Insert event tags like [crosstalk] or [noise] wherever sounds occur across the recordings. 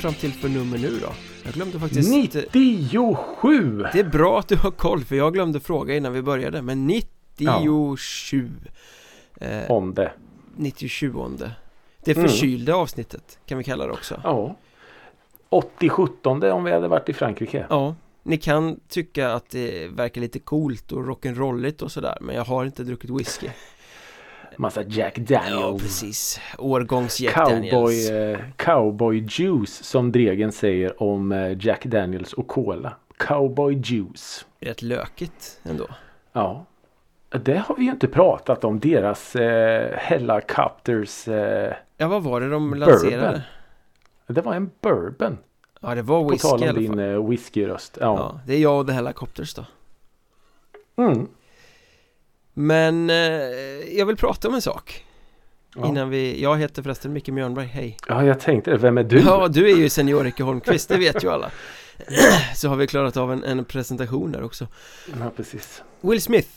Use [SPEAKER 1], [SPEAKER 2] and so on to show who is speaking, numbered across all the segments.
[SPEAKER 1] fram till för nummer nu då? Jag glömde faktiskt
[SPEAKER 2] 97!
[SPEAKER 1] Det är bra att du har koll för jag glömde fråga innan vi började Men 97
[SPEAKER 2] eh, Om det
[SPEAKER 1] 97 Det mm. förkylda mm. avsnittet kan vi kalla det också
[SPEAKER 2] Ja 80-17 om vi hade varit i Frankrike
[SPEAKER 1] Ja Ni kan tycka att det verkar lite coolt och rock'n'rolligt och sådär Men jag har inte druckit whisky
[SPEAKER 2] Massa Jack Daniels. Ja
[SPEAKER 1] precis. Årgångs Jack
[SPEAKER 2] cowboy,
[SPEAKER 1] Daniels.
[SPEAKER 2] eh, Cowboy juice som Dregen säger om eh, Jack Daniels och Cola. Cowboy juice.
[SPEAKER 1] Rätt lökigt ändå.
[SPEAKER 2] Ja. Det har vi ju inte pratat om deras eh, Helicopters eh,
[SPEAKER 1] Ja vad var det de lanserade?
[SPEAKER 2] Bourbon. Det var en bourbon.
[SPEAKER 1] Ja det var whisky
[SPEAKER 2] På tal om din eh, whiskyröst. Ja. ja.
[SPEAKER 1] Det är jag och The Helicopters då.
[SPEAKER 2] Mm
[SPEAKER 1] Men eh, jag vill prata om en sak ja. Innan vi, jag heter förresten Micke Mjörnberg, hej
[SPEAKER 2] Ja jag tänkte vem är du?
[SPEAKER 1] Ja du är ju senior Icke Holmqvist, det vet ju alla [clears throat] Så har vi klarat av en, en presentation där också
[SPEAKER 2] Ja precis
[SPEAKER 1] Will Smith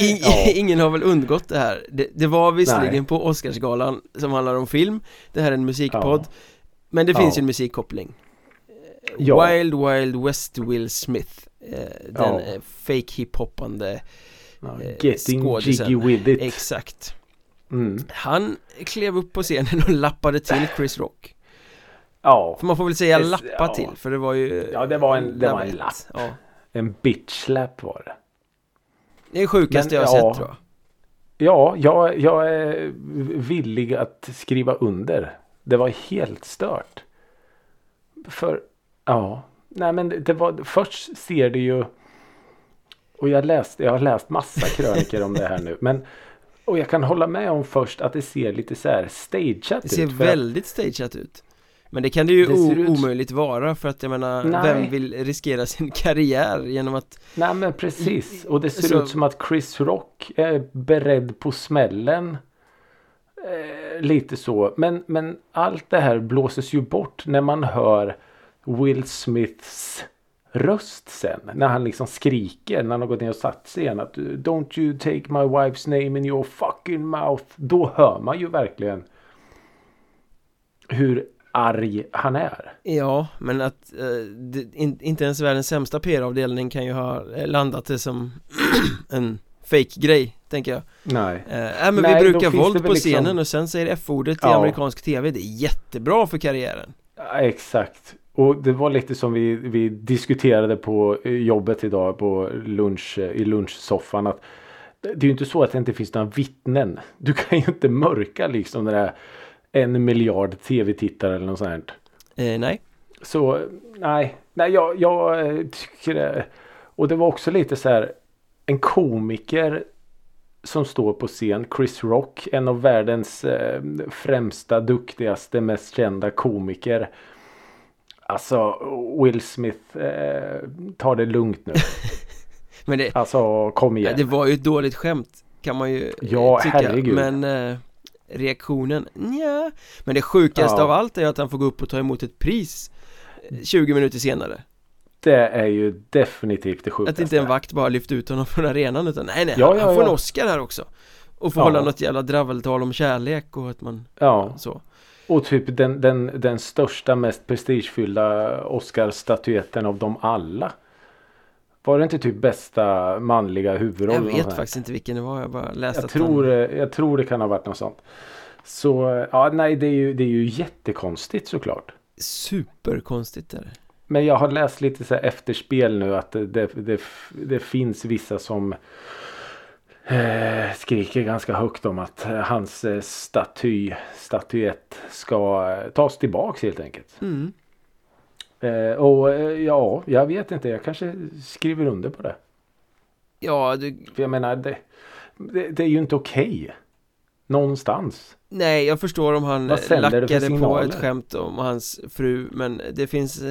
[SPEAKER 1] I, [laughs] ja. Ingen har väl undgått det här Det, det var visserligen Nej. på Oscarsgalan som handlar om film Det här är en musikpodd ja. Men det finns ju en musikkoppling. Wild Wild West Will Smith Den ja. fake hiphoppande
[SPEAKER 2] ja, eh, Getting jiggy with it
[SPEAKER 1] Exakt mm. Han klev upp på scenen och lappade till Chris Rock
[SPEAKER 2] Ja
[SPEAKER 1] För man får väl säga lappa till för det var ju
[SPEAKER 2] Ja det var en, det var en lapp ja. En bitch slap var det
[SPEAKER 1] det är sjukaste jag har ja, sett tror jag.
[SPEAKER 2] Ja, jag, jag är villig att skriva under. Det var helt stört. För, ja. Nej men det var, först ser det ju. Och jag, läste, jag har läst massa [laughs] krönikor om det här nu. Men, och jag kan hålla med om först att det ser lite så här stageat ut.
[SPEAKER 1] Det ser väldigt stageat ut. Men det kan det ju det ut... omöjligt vara för att jag menar Nej. Vem vill riskera sin [laughs] karriär genom att
[SPEAKER 2] Nej men precis och det ser Så... ut som att Chris Rock är beredd på smällen eh, Lite så men, men allt det här blåses ju bort när man hör Will Smiths röst sen. När han liksom skriker när han har gått ner och satt sig igen. Att Don't you take my wife's name in your fucking mouth. Då hör man ju verkligen hur arg han är.
[SPEAKER 1] Ja, men att eh, det, in, inte ens världens sämsta PR-avdelning kan ju ha landat det som [clears throat] en fake-grej, tänker jag.
[SPEAKER 2] Nej.
[SPEAKER 1] Eh, äh, men Nej, vi brukar våld på liksom... scenen och sen säger F-ordet ja. i amerikansk tv. Det är jättebra för karriären.
[SPEAKER 2] Ja, exakt. Och det var lite som vi, vi diskuterade på eh, jobbet idag på lunch, eh, i lunchsoffan. Att det är ju inte så att det inte finns några vittnen. Du kan ju inte mörka liksom det där en miljard tv-tittare eller något sånt.
[SPEAKER 1] Eh, nej.
[SPEAKER 2] Så nej, nej jag, jag eh, tycker det. Och det var också lite så här en komiker som står på scen, Chris Rock, en av världens eh, främsta, duktigaste, mest kända komiker. Alltså Will Smith, eh, ta det lugnt nu. [laughs]
[SPEAKER 1] Men det,
[SPEAKER 2] alltså kom igen.
[SPEAKER 1] Det var ju ett dåligt skämt kan man ju
[SPEAKER 2] ja, tycka. Herregud.
[SPEAKER 1] Men eh, reaktionen, ja. Men det sjukaste ja. av allt är att han får gå upp och ta emot ett pris 20 minuter senare
[SPEAKER 2] Det är ju definitivt det sjukaste
[SPEAKER 1] Att inte en vakt bara lyft ut honom från arenan utan nej nej, ja, han, ja, får en Oscar här också Och får hålla något jävla draveltal om kärlek och att man,
[SPEAKER 2] ja.
[SPEAKER 1] så
[SPEAKER 2] och typ den, den, den största, mest prestigefyllda Oscarsstatyetten av dem alla. Var det inte typ bästa manliga huvudroll?
[SPEAKER 1] Jag vet faktiskt inte vilken det var. Jag bara läste
[SPEAKER 2] jag tror, han... jag tror det kan ha varit något sånt. Så ja, nej det är ju, det är ju jättekonstigt såklart.
[SPEAKER 1] Superkonstigt är det.
[SPEAKER 2] Men jag har läst lite så här efterspel nu att det, det, det, det finns vissa som eh, skriker ganska högt om att hans eh, staty, statyett ska eh, tas tillbaks helt enkelt.
[SPEAKER 1] Mm.
[SPEAKER 2] Eh, och eh, ja, jag vet inte. Jag kanske skriver under på det.
[SPEAKER 1] Ja, du...
[SPEAKER 2] För jag menar, det, det, det är ju inte okej. Okay. Någonstans.
[SPEAKER 1] Nej, jag förstår om han lackade på ett skämt om hans fru. Men det finns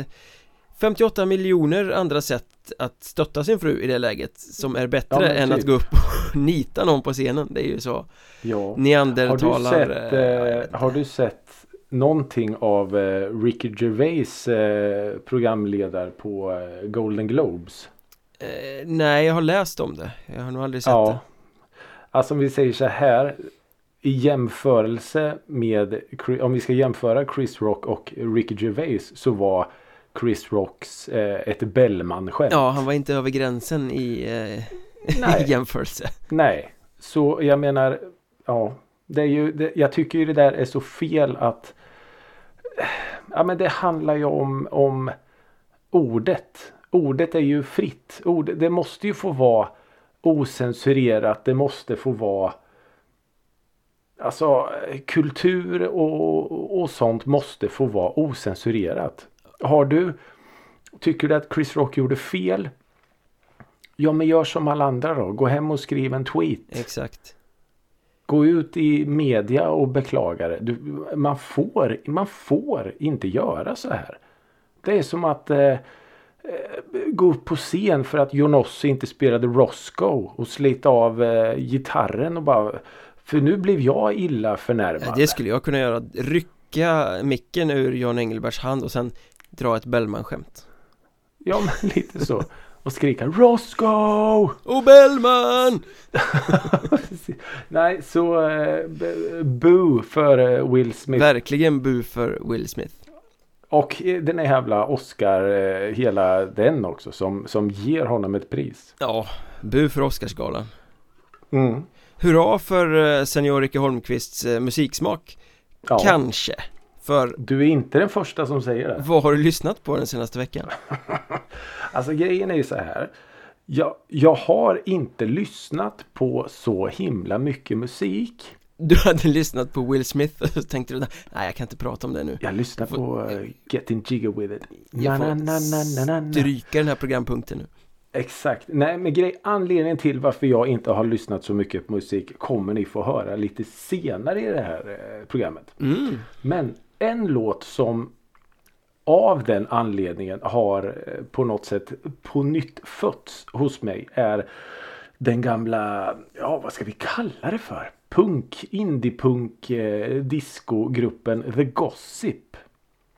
[SPEAKER 1] 58 eh, miljoner andra sätt att stötta sin fru i det läget Som är bättre ja, än typ. att gå upp och [laughs] nita någon på scenen Det är ju så
[SPEAKER 2] ja.
[SPEAKER 1] Neandertalar
[SPEAKER 2] Har du sett, eh, har du sett någonting av eh, Ricky Gervais eh, programledare på eh, Golden Globes?
[SPEAKER 1] nej, jag har läst om det. Jag har nog aldrig sett ja. det.
[SPEAKER 2] Alltså om vi säger så här. i jämförelse med, om vi ska jämföra Chris Rock och Ricky Gervais så var Chris Rocks eh, ett Bellman-skämt.
[SPEAKER 1] Ja, han var inte över gränsen i eh, [laughs] jämförelse.
[SPEAKER 2] Nej, så jag menar, ja, det är ju, det, jag tycker ju det där är så fel att ja men det handlar ju om, om ordet. Ordet är ju fritt. Ord, det måste ju få vara osensurerat. Det måste få vara Alltså kultur och, och sånt måste få vara osensurerat. Har du Tycker du att Chris Rock gjorde fel? Ja men gör som alla andra då. Gå hem och skriv en tweet.
[SPEAKER 1] Exakt.
[SPEAKER 2] Gå ut i media och beklaga det. Du, man, får, man får inte göra så här. Det är som att eh, eh gå upp på scen för att Jonossi inte spelade Roscoe och slita av eh, gitarren och bara för nu blev jag illa förnärmad.
[SPEAKER 1] Det skulle jag kunna göra. Rycka micken ur Jan Engelberts hand och sen dra ett Bellman-skämt.
[SPEAKER 2] Ja, men [laughs] lite så. Och skrika Roscoe!
[SPEAKER 1] Och Bellman! [laughs]
[SPEAKER 2] Nej, så uh, boo för uh, Will Smith.
[SPEAKER 1] Verkligen boo för Will Smith.
[SPEAKER 2] Och eh, den är jävla Oscar, uh, hela den också, som, som ger honom ett pris.
[SPEAKER 1] Ja, bu för Oscarsgalan.
[SPEAKER 2] Mm.
[SPEAKER 1] Hurra för uh, senior Ricke Holmqvists uh, musiksmak. Ja. Kanske. För
[SPEAKER 2] Du är inte den första som säger det.
[SPEAKER 1] Vad har du lyssnat på den senaste veckan? [laughs]
[SPEAKER 2] alltså grejen är ju så här. Jag, jag har inte lyssnat på så himla mycket musik.
[SPEAKER 1] Du hade lyssnat på Will Smith och tänkte du Nej jag kan inte prata om det nu
[SPEAKER 2] Jag lyssnar på uh, Getting Jigger With It
[SPEAKER 1] Jag får na, na, na, stryka den här programpunkten nu
[SPEAKER 2] Exakt. Nej men grej, anledningen till varför jag inte har lyssnat så mycket på musik kommer ni få höra lite senare i det här eh, programmet.
[SPEAKER 1] Mm.
[SPEAKER 2] Men en låt som av den anledningen har eh, på något sätt på nytt fötts hos mig är den gamla, ja vad ska vi kalla det för? Punk, indiepunk, eh, discogruppen The Gossip.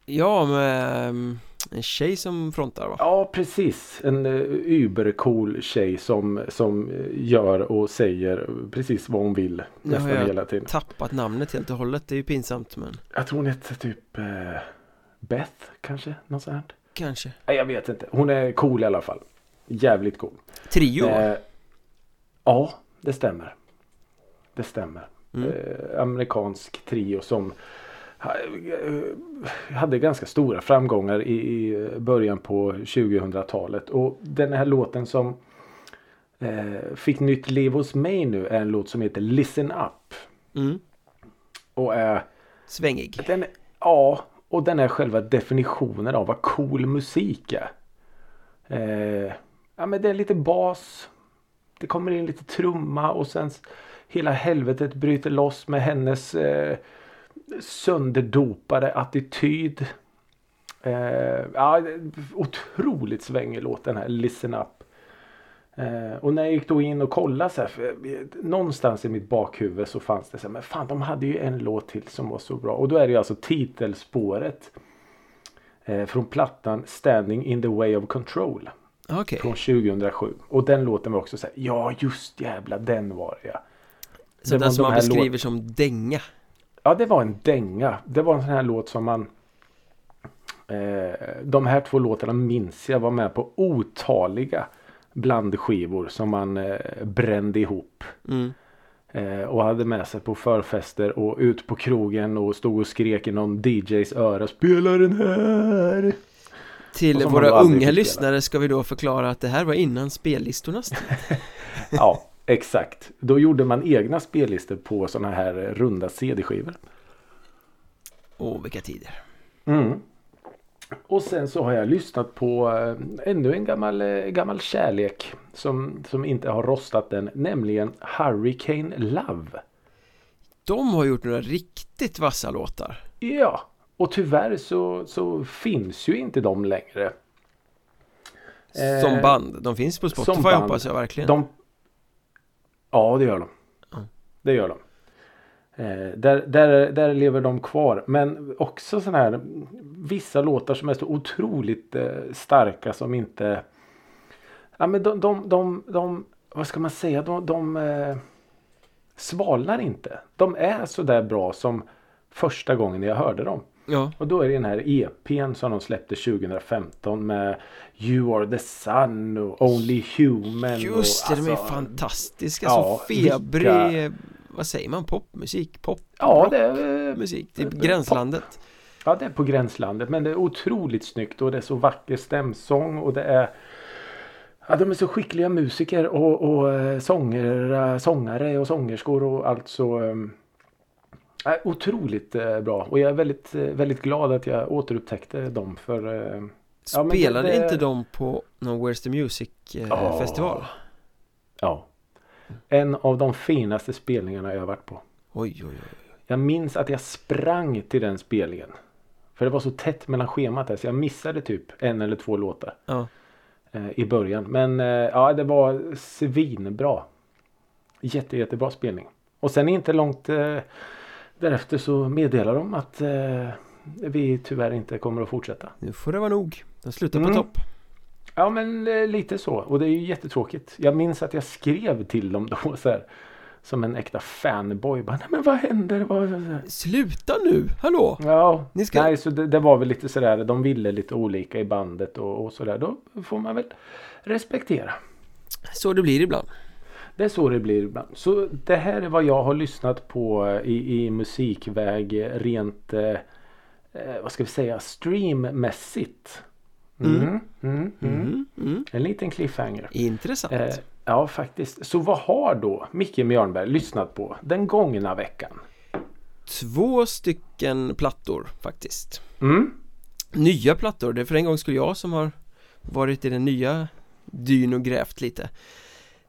[SPEAKER 1] Ja, med ehm, en tjej som frontar va?
[SPEAKER 2] Ja, precis. En uh, tjej som, som gör och säger precis vad hon vill nästan
[SPEAKER 1] jag
[SPEAKER 2] hela tiden.
[SPEAKER 1] tappat namnet helt och hållet. Det är ju pinsamt men...
[SPEAKER 2] Jag tror hon heter typ uh, Beth kanske? Något sånt.
[SPEAKER 1] Kanske.
[SPEAKER 2] Nej, jag vet inte. Hon är cool i alla fall. Jävligt cool.
[SPEAKER 1] Trio? Eh,
[SPEAKER 2] ja, det stämmer. Det stämmer.
[SPEAKER 1] Mm.
[SPEAKER 2] Eh, amerikansk trio som hade ganska stora framgångar i, början på 2000-talet. Och den här låten som eh, fick nytt liv hos mig nu är en låt som heter Listen Up.
[SPEAKER 1] Mm.
[SPEAKER 2] Och är
[SPEAKER 1] Svängig.
[SPEAKER 2] Den, ja, och den är själva definitionen av vad cool musik är. Eh, ja men det är lite bas. Det kommer in lite trumma och sen hela helvetet bryter loss med hennes eh, sönderdopade attityd. Eh, ja, otroligt svängig låt den här Listen Up. Eh, och när jag gick då in och kollade så här, för, någonstans i mitt bakhuvud så fanns det så här, men fan de hade ju en låt till som var så bra. Och då är det ju alltså titelspåret eh, från plattan Standing in the way of control.
[SPEAKER 1] Okay.
[SPEAKER 2] Från 2007. Och den låten var också så här, ja just jävla den var det ja.
[SPEAKER 1] Så den som man beskriver som dänga?
[SPEAKER 2] Ja, det var en dänga. Det var en sån här låt som man eh, De här två låtarna minns jag var med på otaliga blandskivor som man eh, brände ihop.
[SPEAKER 1] Mm.
[SPEAKER 2] Eh, och hade med sig på förfester och ut på krogen och stod och skrek i någon DJs öra. Spela den här!
[SPEAKER 1] Till våra unga lyssnare ska vi då förklara att det här var innan spellistornas [laughs] tid.
[SPEAKER 2] ja, Exakt. Då gjorde man egna spellistor på sådana här runda CD-skivor.
[SPEAKER 1] Åh, vilka tider.
[SPEAKER 2] Mm. Och sen så har jag lyssnat på äh, ännu en gammal, äh, gammal kärlek som, som inte har rostat än, nämligen Hurricane Love.
[SPEAKER 1] De har gjort några riktigt vassa låtar.
[SPEAKER 2] Ja, och tyvärr så, så finns ju inte de längre.
[SPEAKER 1] Som band, de finns på Spotify hoppas jag verkligen.
[SPEAKER 2] De, Ja, det gör de. Mm. Det gör de. Eh, där, där, där lever de kvar. Men också sådana här vissa låtar som är så otroligt eh, starka som inte Ja men de, de, de, de vad ska man säga, de, de, eh, svalnar inte. De är så där bra som första gången jag hörde dem.
[SPEAKER 1] Ja.
[SPEAKER 2] Och då är det den här EPn som de släppte 2015 med You are the sun och Only human.
[SPEAKER 1] Just det,
[SPEAKER 2] och,
[SPEAKER 1] de är
[SPEAKER 2] alltså,
[SPEAKER 1] fantastiska.
[SPEAKER 2] ja,
[SPEAKER 1] så febrig,
[SPEAKER 2] vilka-
[SPEAKER 1] vad säger man, popmusik? Pop?
[SPEAKER 2] Ja, det är,
[SPEAKER 1] musik, typ
[SPEAKER 2] det är
[SPEAKER 1] gränslandet.
[SPEAKER 2] ja, det är på gränslandet. Men det är otroligt snyggt och det är så vacker stämsång och det är Ja, de är så skickliga musiker och, och eh, sånger, sångare och sångerskor och allt så um, otroligt eh, bra. Och jag är väldigt, eh, väldigt glad att jag återupptäckte dem för eh, Ja, men det-
[SPEAKER 1] Spelade
[SPEAKER 2] det-
[SPEAKER 1] inte de på någon Where's the Music festival?
[SPEAKER 2] ja. En av de finaste spelningarna jag har varit på.
[SPEAKER 1] Oj, oj, oj.
[SPEAKER 2] Jag minns att jag sprang till den spelningen. För det var så tätt mellan schemat där så jag missade typ en eller två låtar
[SPEAKER 1] Ja.
[SPEAKER 2] i början. Men ja, det var svinbra. Jätte, jättebra spelning. Och sen inte långt därefter så meddelar de att eh, vi tyvärr inte kommer att fortsätta.
[SPEAKER 1] Nu får det vara nog. De slutar
[SPEAKER 2] Mm.
[SPEAKER 1] på topp.
[SPEAKER 2] Ja men eh, lite så. Och det är ju jättetråkigt. Jag minns att jag skrev till dem då så här. Som en äkta fanboy. Bara, Nej, men vad händer? Vad...
[SPEAKER 1] Sluta nu, hallå!
[SPEAKER 2] Ja,
[SPEAKER 1] Ni ska-
[SPEAKER 2] nej så det, det var väl lite sådär. De ville lite olika i bandet och, och sådär. Då får man väl respektera.
[SPEAKER 1] Så det blir ibland.
[SPEAKER 2] Det är så det blir ibland. Så det här är vad jag har lyssnat på eh, i, i musikväg eh, rent eh, eh, vad ska vi säga streammässigt. Mm, mm, mm.
[SPEAKER 1] Mm, mm.
[SPEAKER 2] En liten cliffhanger.
[SPEAKER 1] Intressant.
[SPEAKER 2] Eh, ja faktiskt. Så vad har då Micke Mjörnberg lyssnat på den gångna veckan?
[SPEAKER 1] Två stycken plattor faktiskt.
[SPEAKER 2] Mm.
[SPEAKER 1] Nya plattor, det är för en gång skulle jag som har varit i den nya dyn och grävt lite.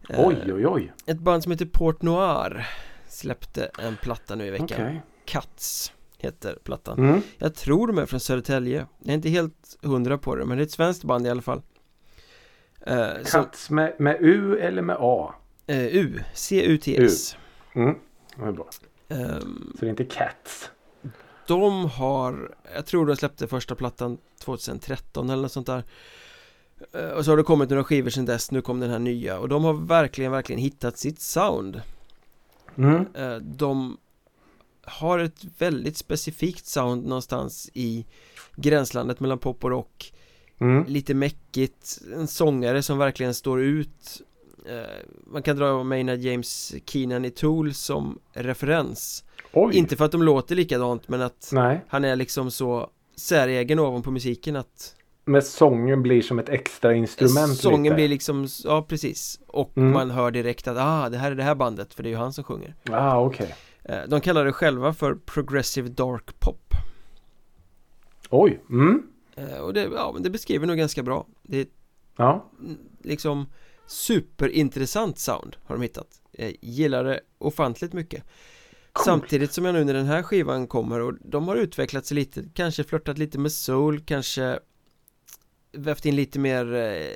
[SPEAKER 1] Eh,
[SPEAKER 2] Oj oj oj.
[SPEAKER 1] Ett band som heter Port Noir släppte en platta nu i veckan.
[SPEAKER 2] Okej.
[SPEAKER 1] Cuts heter plattan.
[SPEAKER 2] Mm.
[SPEAKER 1] Jag tror de är från Södertälje. Jag är inte helt hundra på det, men det är ett svenskt band i alla fall. Eh, som,
[SPEAKER 2] Cats med, med U eller med A?
[SPEAKER 1] eh, U, C-U-T-S.
[SPEAKER 2] Mm. Det är bra.
[SPEAKER 1] Ehm,
[SPEAKER 2] Så det är inte Cats.
[SPEAKER 1] De har, jag tror de släppte första plattan 2013 eller något sånt där Eh, Och så har det kommit några skivor sedan dess, nu kom den här nya och de har verkligen, verkligen hittat sitt sound
[SPEAKER 2] Mm.
[SPEAKER 1] Eh, De har ett väldigt specifikt sound någonstans i gränslandet mellan pop och rock
[SPEAKER 2] Mm.
[SPEAKER 1] Lite mäckigt, en sångare som verkligen står ut Eh, Man kan dra Maynard James Keenan i Tool som referens
[SPEAKER 2] Oj.
[SPEAKER 1] Inte för att de låter likadant men att
[SPEAKER 2] Nej.
[SPEAKER 1] han är liksom så säregen ovanpå musiken att
[SPEAKER 2] Men sången blir som ett extra instrument
[SPEAKER 1] Sången
[SPEAKER 2] lite.
[SPEAKER 1] blir liksom, ja precis Och
[SPEAKER 2] Mm.
[SPEAKER 1] man hör direkt att ah, det här är det här bandet för det är ju han som sjunger
[SPEAKER 2] Ah okej.
[SPEAKER 1] Eh, De kallar det själva för Progressive Dark Pop
[SPEAKER 2] Oj. Mm.
[SPEAKER 1] Eh, Och det, ja, det beskriver nog ganska bra Det är
[SPEAKER 2] Ja.
[SPEAKER 1] liksom superintressant sound har de hittat Jag gillar det ofantligt mycket
[SPEAKER 2] Coolt.
[SPEAKER 1] Samtidigt som jag nu när den här skivan kommer och de har utvecklat sig lite Kanske flörtat lite med soul, kanske Vävt in lite mer eh,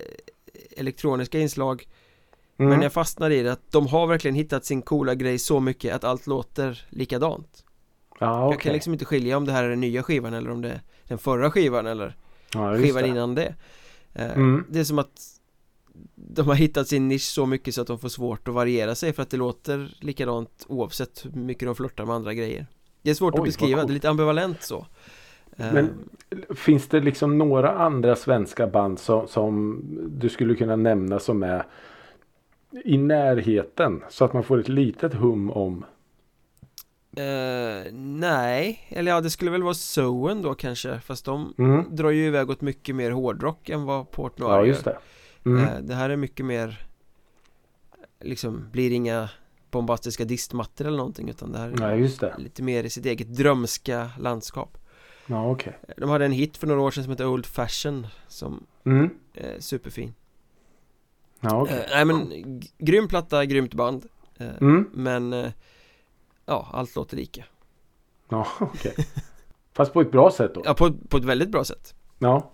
[SPEAKER 1] elektroniska inslag
[SPEAKER 2] Mm.
[SPEAKER 1] Men jag fastnar i det att de har verkligen hittat sin coola grej så mycket att allt låter likadant
[SPEAKER 2] Ja
[SPEAKER 1] Jag
[SPEAKER 2] okej.
[SPEAKER 1] kan liksom inte skilja om det här är den nya skivan eller om det är den förra skivan eller
[SPEAKER 2] just
[SPEAKER 1] skivan
[SPEAKER 2] det.
[SPEAKER 1] innan det Eh,
[SPEAKER 2] Mm.
[SPEAKER 1] Det är som att de har hittat sin nisch så mycket så att de får svårt att variera sig för att det låter likadant oavsett hur mycket de flörtar med andra grejer Det är svårt
[SPEAKER 2] Oj,
[SPEAKER 1] att beskriva, det är lite ambivalent så
[SPEAKER 2] Men finns det liksom några andra svenska band som, som du skulle kunna nämna som är i närheten så att man får ett litet hum om
[SPEAKER 1] eh, Nej, eller ja det skulle väl vara Soen då kanske Fast de
[SPEAKER 2] Mm.
[SPEAKER 1] drar ju iväg åt mycket mer hårdrock än vad Port Noir
[SPEAKER 2] Ja just det. Mm.
[SPEAKER 1] Eh, Det här är mycket mer Liksom blir inga bombastiska distmattor eller någonting utan det här är
[SPEAKER 2] Ja just det.
[SPEAKER 1] lite mer i sitt eget drömska landskap
[SPEAKER 2] Ja okej.
[SPEAKER 1] De hade en hit för några år sedan som heter Old Fashion som
[SPEAKER 2] Mm.
[SPEAKER 1] är superfin
[SPEAKER 2] Ja okej.
[SPEAKER 1] eh, Nej men grym platta, grymt band eh,
[SPEAKER 2] Mm.
[SPEAKER 1] Men eh, Ja, allt låter lika
[SPEAKER 2] Ja [laughs] okej. Fast på ett bra sätt då.
[SPEAKER 1] Ja, på, på ett väldigt bra sätt
[SPEAKER 2] Ja.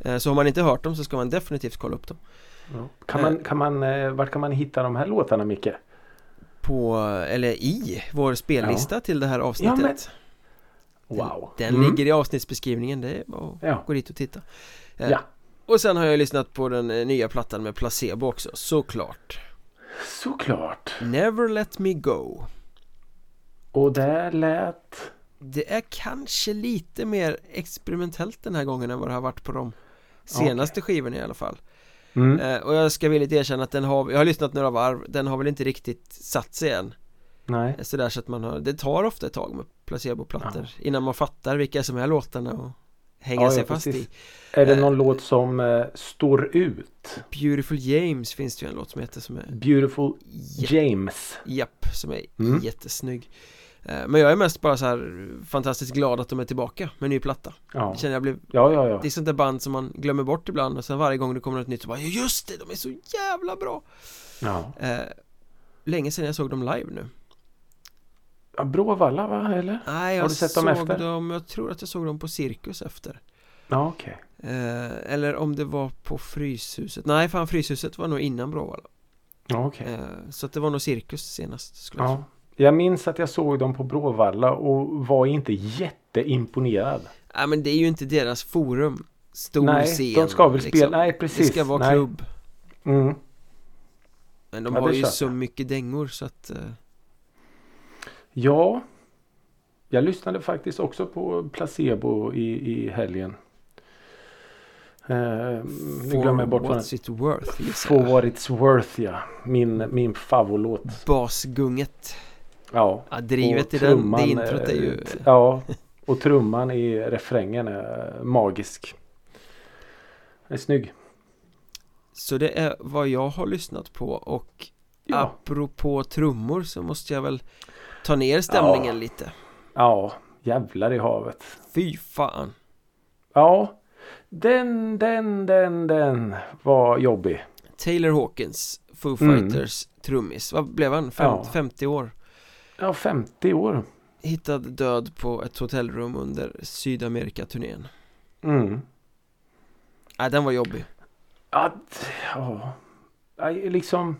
[SPEAKER 1] eh, Så har man inte hört dem så ska man definitivt kolla upp dem
[SPEAKER 2] ja. Kan man, kan man, eh, vart kan man hitta de här låtarna Micke?
[SPEAKER 1] På, eller i vår spellista till det här avsnittet
[SPEAKER 2] Ja, Wow.
[SPEAKER 1] Den
[SPEAKER 2] Mm.
[SPEAKER 1] ligger i avsnittsbeskrivningen, det är bara att
[SPEAKER 2] Ja.
[SPEAKER 1] gå dit och titta Eh,
[SPEAKER 2] Ja.
[SPEAKER 1] Och sen har jag lyssnat på den eh, nya plattan med Placebo också, såklart
[SPEAKER 2] Såklart.
[SPEAKER 1] Never Let Me Go.
[SPEAKER 2] Och det lät...
[SPEAKER 1] Det är kanske lite mer experimentellt den här gången än vad det har varit på de senaste okay. skivorna i alla fall. Mm. Eh, och jag ska villigt erkänna att den har, jag har lyssnat några varv, den har väl inte riktigt satt sig än.
[SPEAKER 2] Nej.
[SPEAKER 1] Sådär så att man har, det tar ofta ett tag med placeboplattor ja. innan man fattar vilka som är låtarna och hänga ja, sig ja, fast precis. i
[SPEAKER 2] Är det någon eh, låt som eh, står ut?
[SPEAKER 1] Beautiful James finns det ju en låt som heter som är
[SPEAKER 2] Beautiful James
[SPEAKER 1] Japp, som är mm. jättesnygg eh, Men jag är mest bara så här fantastiskt glad att de är tillbaka med ny platta ja. Det känner jag blev
[SPEAKER 2] ja, ja, ja.
[SPEAKER 1] Det är sånt där band som man glömmer bort ibland och sen varje gång det kommer något nytt så bara Just det, de är så jävla bra
[SPEAKER 2] Ja
[SPEAKER 1] eh, Länge sedan jag såg dem live nu
[SPEAKER 2] Ja, Bråvalla va, eller?
[SPEAKER 1] Nej, jag Har du sett dem efter? Dem, jag tror att jag såg dem på Cirkus efter
[SPEAKER 2] Ja, okej
[SPEAKER 1] okay. eh, Eller om det var på Fryshuset Nej, fan Fryshuset var nog innan Bråvalla
[SPEAKER 2] Ja, okej okay.
[SPEAKER 1] eh, Så att det var nog Cirkus senast skulle
[SPEAKER 2] ja.
[SPEAKER 1] jag
[SPEAKER 2] Jag minns att jag såg dem på Bråvalla och var inte jätteimponerad
[SPEAKER 1] Nej, men det är ju inte deras forum Stor
[SPEAKER 2] Nej,
[SPEAKER 1] scen
[SPEAKER 2] de ska väl liksom. spela, nej precis
[SPEAKER 1] Det ska vara
[SPEAKER 2] nej.
[SPEAKER 1] klubb
[SPEAKER 2] mm.
[SPEAKER 1] Men de ja, har ju så mycket dängor så att eh...
[SPEAKER 2] Ja. Jag lyssnade faktiskt också på Placebo i, i helgen. Eh,
[SPEAKER 1] nu glömmer bort what's it worth
[SPEAKER 2] For what it's worth ja. Min, min favoritlåt.
[SPEAKER 1] Basgunget.
[SPEAKER 2] Ja.
[SPEAKER 1] ja drivet i den, det introt är ju.
[SPEAKER 2] Ja. Och trumman i refrängen är magisk. Den är snygg.
[SPEAKER 1] Så det är vad jag har lyssnat på och ja. apropå trummor så måste jag väl Ta ner stämningen
[SPEAKER 2] ja.
[SPEAKER 1] lite
[SPEAKER 2] Ja, jävlar i havet
[SPEAKER 1] Fy fan
[SPEAKER 2] Ja Den, den, den, den var jobbig
[SPEAKER 1] Taylor Hawkins Foo mm. Fighters mm. trummis Vad blev han? Fem, ja. 50 år?
[SPEAKER 2] Ja, 50 år
[SPEAKER 1] Hittad död på ett hotellrum under Sydamerika-turnén
[SPEAKER 2] Mm
[SPEAKER 1] Nej, den var jobbig
[SPEAKER 2] Ja, ja Liksom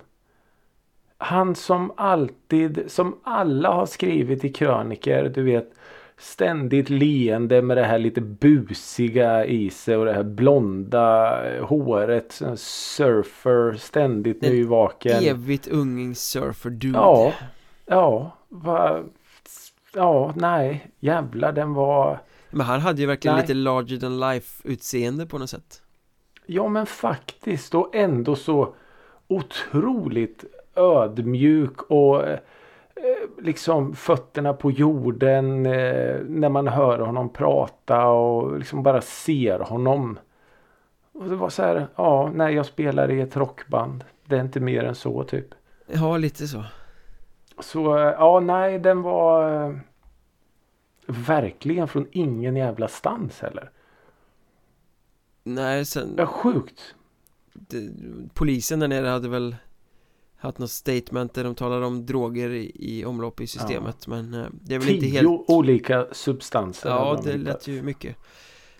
[SPEAKER 2] han som alltid, som alla har skrivit i kröniker, du vet ständigt leende med det här lite busiga i sig och det här blonda håret. Surfer, ständigt
[SPEAKER 1] en
[SPEAKER 2] nyvaken.
[SPEAKER 1] Evigt ung surfer dude.
[SPEAKER 2] Ja, ja, va, ja, nej, jävlar den var.
[SPEAKER 1] Men han hade ju verkligen nej. lite larger than life utseende på något sätt.
[SPEAKER 2] Ja men faktiskt och ändå så otroligt ödmjuk och eh, liksom fötterna på jorden eh, när man hör honom prata och liksom bara ser honom. Och det var så här, ja, nej jag spelar i ett rockband. Det är inte mer än så typ.
[SPEAKER 1] Ja, lite så.
[SPEAKER 2] Så, eh, ja, nej den var verkligen från ingen jävla stans heller.
[SPEAKER 1] Nej, sen...
[SPEAKER 2] Ja, sjukt.
[SPEAKER 1] Det, polisen där nere hade väl haft något statement där de talar om droger i, i omlopp i systemet ja. men eh, det är väl inte helt
[SPEAKER 2] Tio olika substanser
[SPEAKER 1] Ja det lät ju mycket.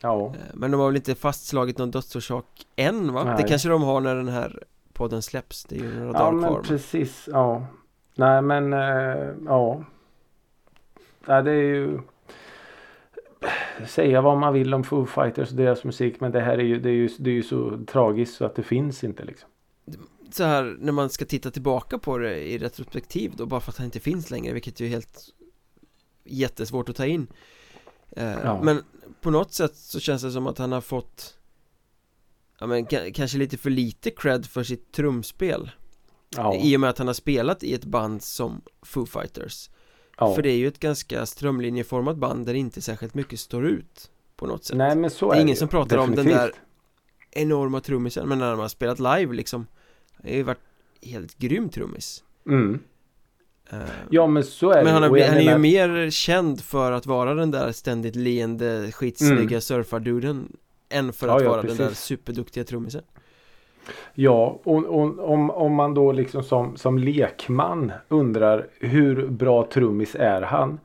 [SPEAKER 2] Ja. Eh,
[SPEAKER 1] Men de har väl inte fastslagit någon dödsorsak än va? Nej. Det kanske de har när den här podden släpps. Det är ju några ja, dagar kvar
[SPEAKER 2] Ja men precis ja. Nej men äh, ja. Nej det är ju Säga vad man vill om Foo Fighters och deras musik men det här är ju det är ju, det är ju så tragiskt så att det finns inte liksom
[SPEAKER 1] så här när man ska titta tillbaka på det i retrospektiv då bara för att han inte finns längre vilket ju är helt jättesvårt att ta in eh, ja. Men på något sätt så känns det som att han har fått Ja men kanske lite för lite cred för sitt trumspel ja. I och med att han har spelat i ett band som Foo Fighters ja. För det är ju ett ganska strömlinjeformat band där inte särskilt mycket står ut På något sätt
[SPEAKER 2] Nej men så
[SPEAKER 1] är
[SPEAKER 2] Det är
[SPEAKER 1] ingen som pratar Definitivt. om den där enorma trummisen men när man har spelat live liksom det har ju varit helt grym trummis
[SPEAKER 2] mm. Uh, ja men så är
[SPEAKER 1] Men han, har, han är ju mer känd för att vara den där ständigt leende skitsnygga mm. surfarduden Än för att ja, vara precis. den där superduktiga trummisen
[SPEAKER 2] Ja, och, och, om, om man då liksom som, som lekman undrar hur bra trummis är han?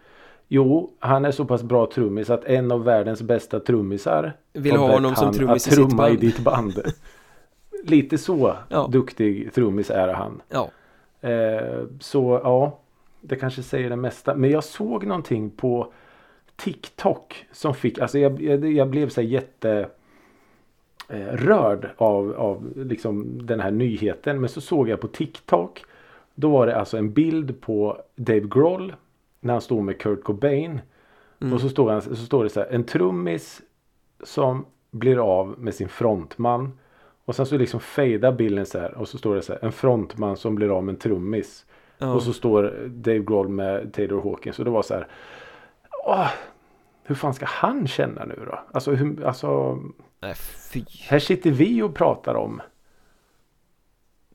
[SPEAKER 2] Jo, han är så pass bra trummis att en av världens bästa trummisar
[SPEAKER 1] Vill ha honom som trummis i sitt band.
[SPEAKER 2] i ditt band. [laughs] lite så ja. duktig trummis är han.
[SPEAKER 1] Ja.
[SPEAKER 2] Eh, så ja, det kanske säger det mesta. Men jag såg någonting på TikTok som fick, alltså jag, jag, jag blev så jätte eh, rörd av, av liksom den här nyheten. Men så såg jag på TikTok Då var det alltså en bild på Dave Grohl när han stod med Kurt Cobain. Mm. Och så står, han, så står det så här, en trummis som blir av med sin frontman. Och sen så liksom fejdar bilden så här och så står det så här, en frontman som blir av med en trummis. Oh. Och så står Dave Grohl med Taylor Hawkins och det var så här. Åh, hur fan ska han känna nu då? Alltså, hur, alltså
[SPEAKER 1] Nej.
[SPEAKER 2] Här sitter vi och pratar om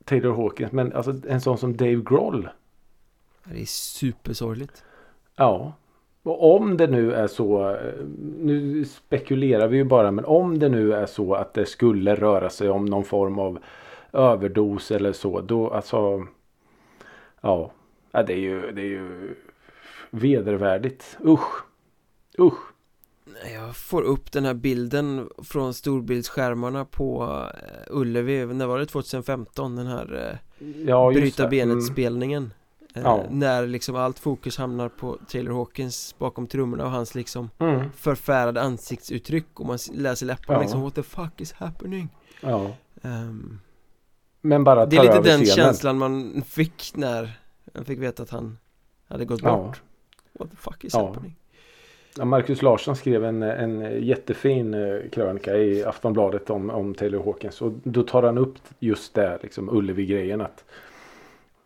[SPEAKER 2] Taylor Hawkins men alltså en sån som Dave Grohl.
[SPEAKER 1] Det är supersorgligt.
[SPEAKER 2] Ja. Och om det nu är så, nu spekulerar vi ju bara, men om det nu är så att det skulle röra sig om någon form av överdos eller så, då alltså, ja, det är ju, det är ju vedervärdigt. Usch, usch.
[SPEAKER 1] Jag får upp den här bilden från storbildsskärmarna på eh, Ullevi, när var det 2015? Den här eh, ja, bryta benet-spelningen mm. Eh, ja. När liksom allt fokus hamnar på Taylor Hawkins bakom trummorna och hans liksom mm. förfärade ansiktsuttryck och man läser läpparna ja. liksom What the fuck is happening?
[SPEAKER 2] Ja um, Men bara
[SPEAKER 1] Det är lite den scenen. känslan man fick när man fick veta att han hade gått bort What the fuck is happening?
[SPEAKER 2] Marcus Larsson skrev en, en jättefin eh, krönika i Aftonbladet om, om Taylor Hawkins och då tar han upp just det, liksom Ullevi-grejen att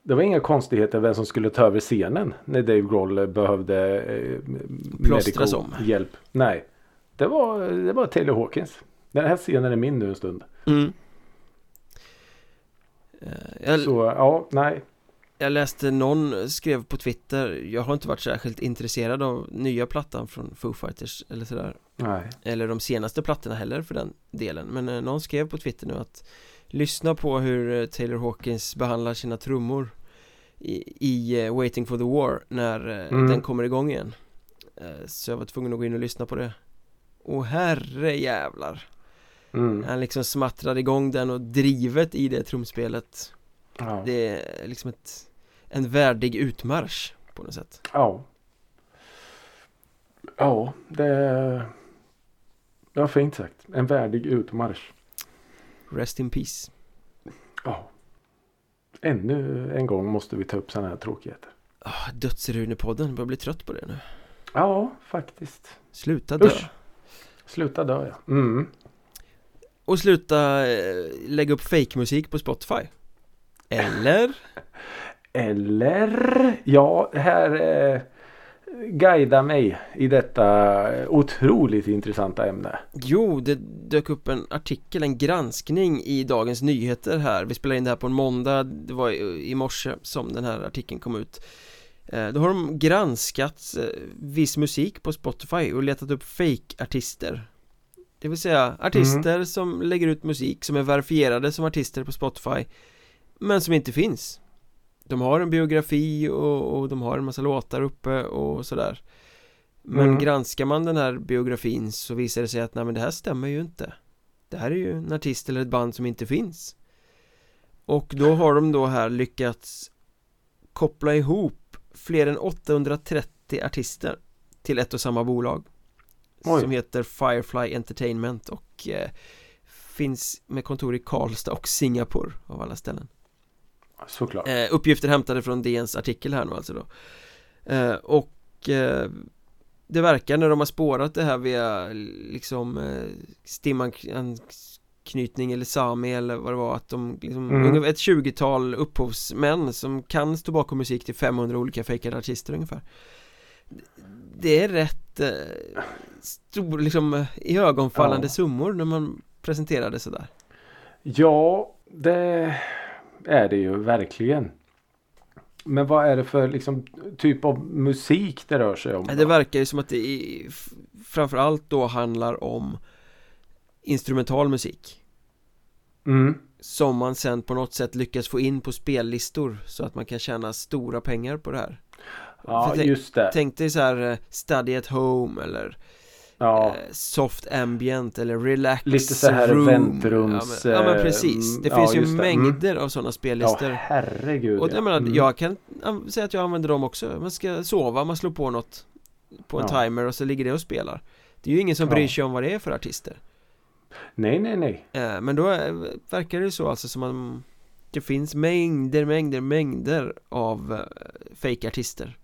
[SPEAKER 2] det var inga konstigheter vem som skulle ta över scenen när Dave Grohl behövde eh,
[SPEAKER 1] medical om.
[SPEAKER 2] hjälp. Nej, det var, det var Taylor Hawkins. Den här scenen är min nu en stund. Mm.
[SPEAKER 1] Uh, jag,
[SPEAKER 2] Så ja, nej.
[SPEAKER 1] Jag läste någon skrev på Twitter Jag har inte varit särskilt intresserad av nya plattan från Foo Fighters eller sådär
[SPEAKER 2] Nej.
[SPEAKER 1] Eller de senaste plattorna heller för den delen Men eh, någon skrev på Twitter nu att Lyssna på hur eh, Taylor Hawkins behandlar sina trummor I, i uh, Waiting for the War när uh, mm. den kommer igång igen Så jag var tvungen att gå in och lyssna på det Och herre jävlar mm. Han liksom smattrade igång den och drivet i det trumspelet ja. Det är liksom ett En värdig utmarsch på något sätt
[SPEAKER 2] Ja Ja, det Ja, fint sagt. En värdig utmarsch.
[SPEAKER 1] Rest in peace.
[SPEAKER 2] Ja. Ännu en gång måste vi ta upp sådana här tråkigheter.
[SPEAKER 1] Oh, Dödsrunepodden börjar bli trött på det nu.
[SPEAKER 2] Ja, faktiskt.
[SPEAKER 1] Sluta dö. Usch.
[SPEAKER 2] Sluta dö, ja. Mm.
[SPEAKER 1] Och sluta eh, lägga upp fake-musik på Spotify. Eller? [laughs]
[SPEAKER 2] Eller? Ja, här eh, guida mig i detta otroligt intressanta ämne.
[SPEAKER 1] Jo, det dök upp en artikel, en granskning i Dagens Nyheter här. Vi spelar in det här på en måndag, det var i morse som den här artikeln kom ut. Eh, då har de granskat eh, viss musik på Spotify och letat upp fake-artister. Det vill säga artister mm. som lägger ut musik som är verifierade som artister på Spotify men som inte finns de har en biografi och, och de har en massa låtar uppe och sådär. Men mm. granskar man den här biografin så visar det sig att nej men det här stämmer ju inte. Det här är ju en artist eller ett band som inte finns. Och då har de då här lyckats koppla ihop fler än 830 artister till ett och samma bolag. Oj. Som heter Firefly Entertainment och eh, finns med kontor i Karlstad och Singapore av alla ställen
[SPEAKER 2] Såklart
[SPEAKER 1] eh, Uppgifter hämtade från DNs artikel här nu alltså då eh, Och eh, Det verkar när de har spårat det här via liksom eh, Stimanknytning eller Sami eller vad det var att de liksom, mm. Ett tjugotal upphovsmän som kan stå bakom musik till 500 olika fejkade artister ungefär Det är rätt eh, stor, liksom i ögonfallande ja. summor när man presenterar det sådär
[SPEAKER 2] Ja, det är det ju verkligen. Men vad är det för liksom, typ av musik det rör sig om?
[SPEAKER 1] Då? Det verkar ju som att det är, framförallt då handlar om instrumental musik.
[SPEAKER 2] Mm.
[SPEAKER 1] Som man sen på något sätt lyckas få in på spellistor så att man kan tjäna stora pengar på det här.
[SPEAKER 2] Ja, just det.
[SPEAKER 1] Tänk dig så här eh, Study at Home eller ja. Eh, soft ambient eller relax
[SPEAKER 2] Lite så här room. väntrums
[SPEAKER 1] ja men, ja men precis. Det finns ju mängder mm. av sådana spellistor.
[SPEAKER 2] Ja herregud
[SPEAKER 1] Och jag menar, mm. jag kan säga att jag använder dem också. Man ska sova, man slår på något På en timer och så ligger det och spelar. Det är ju ingen som bryr sig om vad det är för artister.
[SPEAKER 2] Nej nej nej.
[SPEAKER 1] Eh, Men då verkar det så alltså som man det finns mängder, mängder, mängder av fake artister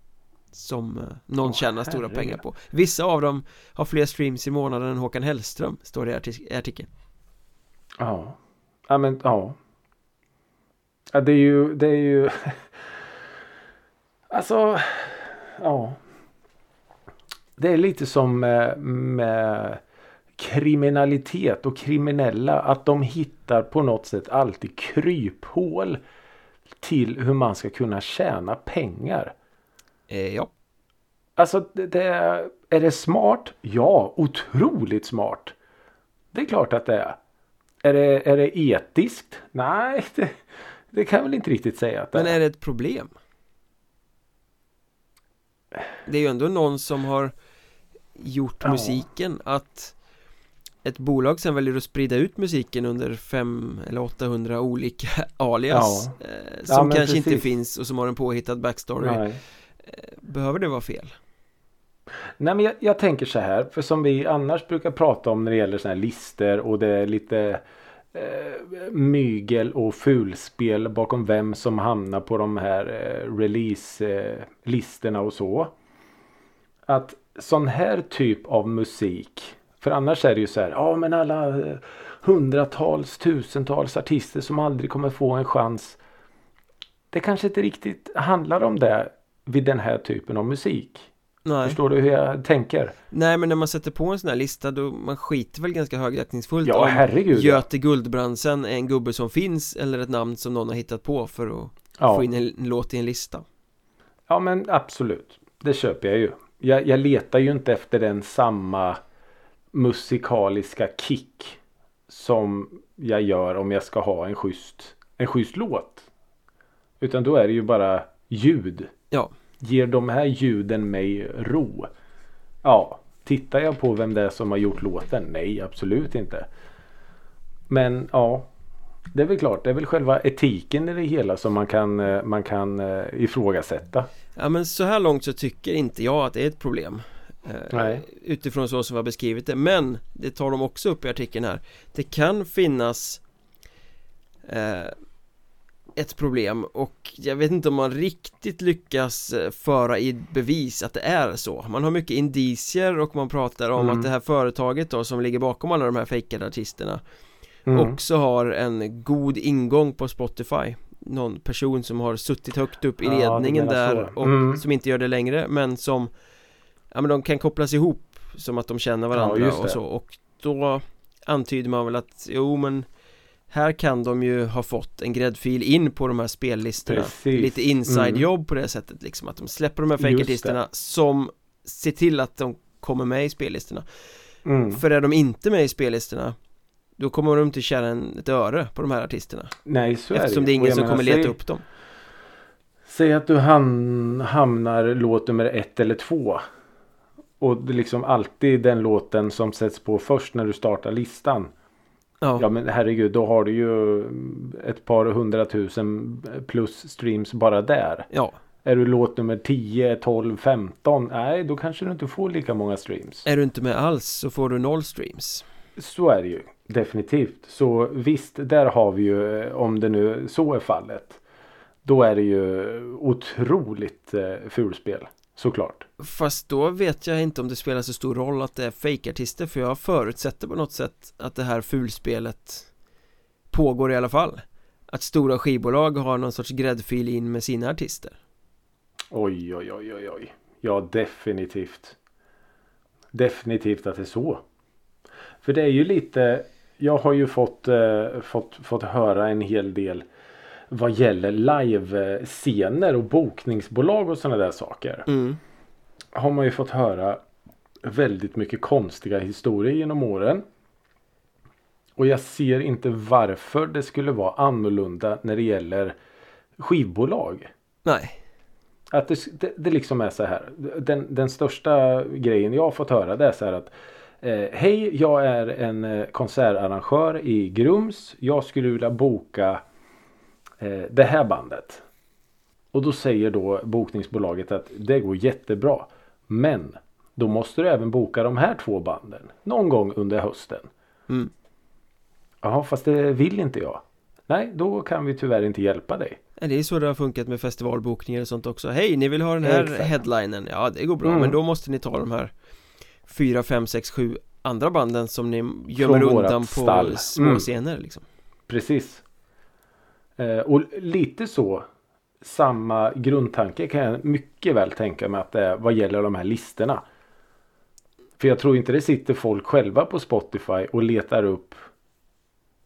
[SPEAKER 1] Som uh, någon oh, tjänar stora pengar på. Vissa av dem har fler streams i månaden än Håkan Hellström Står det i artik artikeln.
[SPEAKER 2] Ja. Ja men ja. Ja det är ju, det är ju [laughs] Alltså Ja. Det är lite som med, med kriminalitet och kriminella att de hittar på något sätt alltid kryphål till hur man ska kunna tjäna pengar.
[SPEAKER 1] Eh, ja.
[SPEAKER 2] Alltså det, är, är det smart? Ja, otroligt smart. Det är klart att det är. Är det, är det etiskt? Nej, [laughs] det, det kan jag väl inte riktigt säga att
[SPEAKER 1] det Men är det ett problem? Det är ju ändå någon som har gjort ja. musiken att ett bolag sen väljer att sprida ut musiken under fem eller 800 olika [laughs] alias ja. eh, Som ja, kanske precis. inte finns och som har en påhittad backstory Nej. Behöver det vara fel?
[SPEAKER 2] Nej men jag, jag, tänker så här för som vi annars brukar prata om när det gäller sådana här listor och det är lite eh, mygel och fulspel bakom vem som hamnar på de här eh, release-listorna eh, och så. Att sån här typ av musik för annars är det ju så här, ja men alla eh, hundratals, tusentals artister som aldrig kommer få en chans. Det kanske inte riktigt handlar om det vid den här typen av musik. Nej. Förstår du hur jag tänker?
[SPEAKER 1] Nej men när man sätter på en sån här lista då man skiter väl ganska högaktningsfullt
[SPEAKER 2] ja, om herregud,
[SPEAKER 1] Göte. Guldbrandsen är en gubbe som finns eller ett namn som någon har hittat på för att ja. få in en låt i en lista.
[SPEAKER 2] Ja men absolut, det köper jag ju. Jag, jag letar ju inte efter den samma musikaliska kick som jag gör om jag ska ha en schysst, en schysst låt. Utan då är det ju bara ljud.
[SPEAKER 1] Ja.
[SPEAKER 2] Ger de här ljuden mig ro? Ja. Tittar jag på vem det är som har gjort låten? Nej, absolut inte. Men ja. Det är väl klart, det är väl själva etiken i det hela som man kan, eh, man kan eh, ifrågasätta.
[SPEAKER 1] Ja men så här långt så tycker inte jag att det är ett problem. Eh, Nej. Utifrån så som vi har beskrivit det Men det tar de också upp i artikeln här Det kan finnas eh, Ett problem och jag vet inte om man riktigt lyckas eh, föra i bevis att det är så Man har mycket indicier och man pratar om mm. att det här företaget då som ligger bakom alla de här fejkade artisterna mm. Också har en god ingång på Spotify Någon person som har suttit högt upp i ledningen ja, där och mm. som inte gör det längre men som ja men de kan kopplas ihop som att de känner varandra ja, och så och då antyder man väl att jo men här kan de ju ha fått en gräddfil in på de här spellistorna Precis. Lite inside-jobb mm. på det sättet liksom att de släpper de här fejkartisterna som ser till att de kommer med i spellistorna mm. För är de inte med i spellistorna Då kommer de inte tjäna ett öre på de här artisterna
[SPEAKER 2] Nej så
[SPEAKER 1] är Eftersom det är ingen som kommer leta säg, upp dem
[SPEAKER 2] Säg att du ham hamnar låt nummer ett eller två och det är liksom alltid den låten som sätts på först när du startar listan. Ja. ja men herregud då har du ju ett par hundratusen plus streams bara där.
[SPEAKER 1] Ja.
[SPEAKER 2] Är du låt nummer 10, 12, 15? Nej då kanske du inte får lika många streams.
[SPEAKER 1] Är du inte med alls så får du noll streams.
[SPEAKER 2] Så är det ju. Definitivt. Så visst där har vi ju om det nu så är fallet. Då är det ju otroligt eh, fulspel. Såklart.
[SPEAKER 1] Fast då vet jag inte om det spelar så stor roll att det är fejkartister för jag förutsätter på något sätt att det här fulspelet pågår i alla fall. Att stora skivbolag har någon sorts gräddfil in med sina artister.
[SPEAKER 2] Oj oj oj oj oj. Ja definitivt. Definitivt att det är så. För det är ju lite Jag har ju fått, eh, fått, fått höra en hel del vad gäller livescener och bokningsbolag och sådana där saker.
[SPEAKER 1] Mm.
[SPEAKER 2] Har man ju fått höra väldigt mycket konstiga historier genom åren. Och jag ser inte varför det skulle vara annorlunda när det gäller skivbolag.
[SPEAKER 1] Nej.
[SPEAKER 2] Att det, det, det liksom är så här. Den, den största grejen jag har fått höra det är så här att eh, Hej, jag är en eh, konsertarrangör i Grums. Jag skulle vilja boka eh, det här bandet. Och då säger då bokningsbolaget att det går jättebra. Men då måste du även boka de här två banden någon gång under hösten.
[SPEAKER 1] Mm.
[SPEAKER 2] Ja fast det vill inte jag. nej då kan vi tyvärr inte hjälpa dig.
[SPEAKER 1] Det är så det har funkat med festivalbokningar och sånt också Hej, ni vill ha den här Exakt. headlinen Ja, det går bra, mm. men då måste ni ta de här 4, 5, 6, 7 andra banden som ni gömmer undan på stall. små mm. scener liksom.
[SPEAKER 2] Precis Och lite så Samma grundtanke kan jag mycket väl tänka mig att det är vad gäller de här listorna För jag tror inte det sitter folk själva på Spotify och letar upp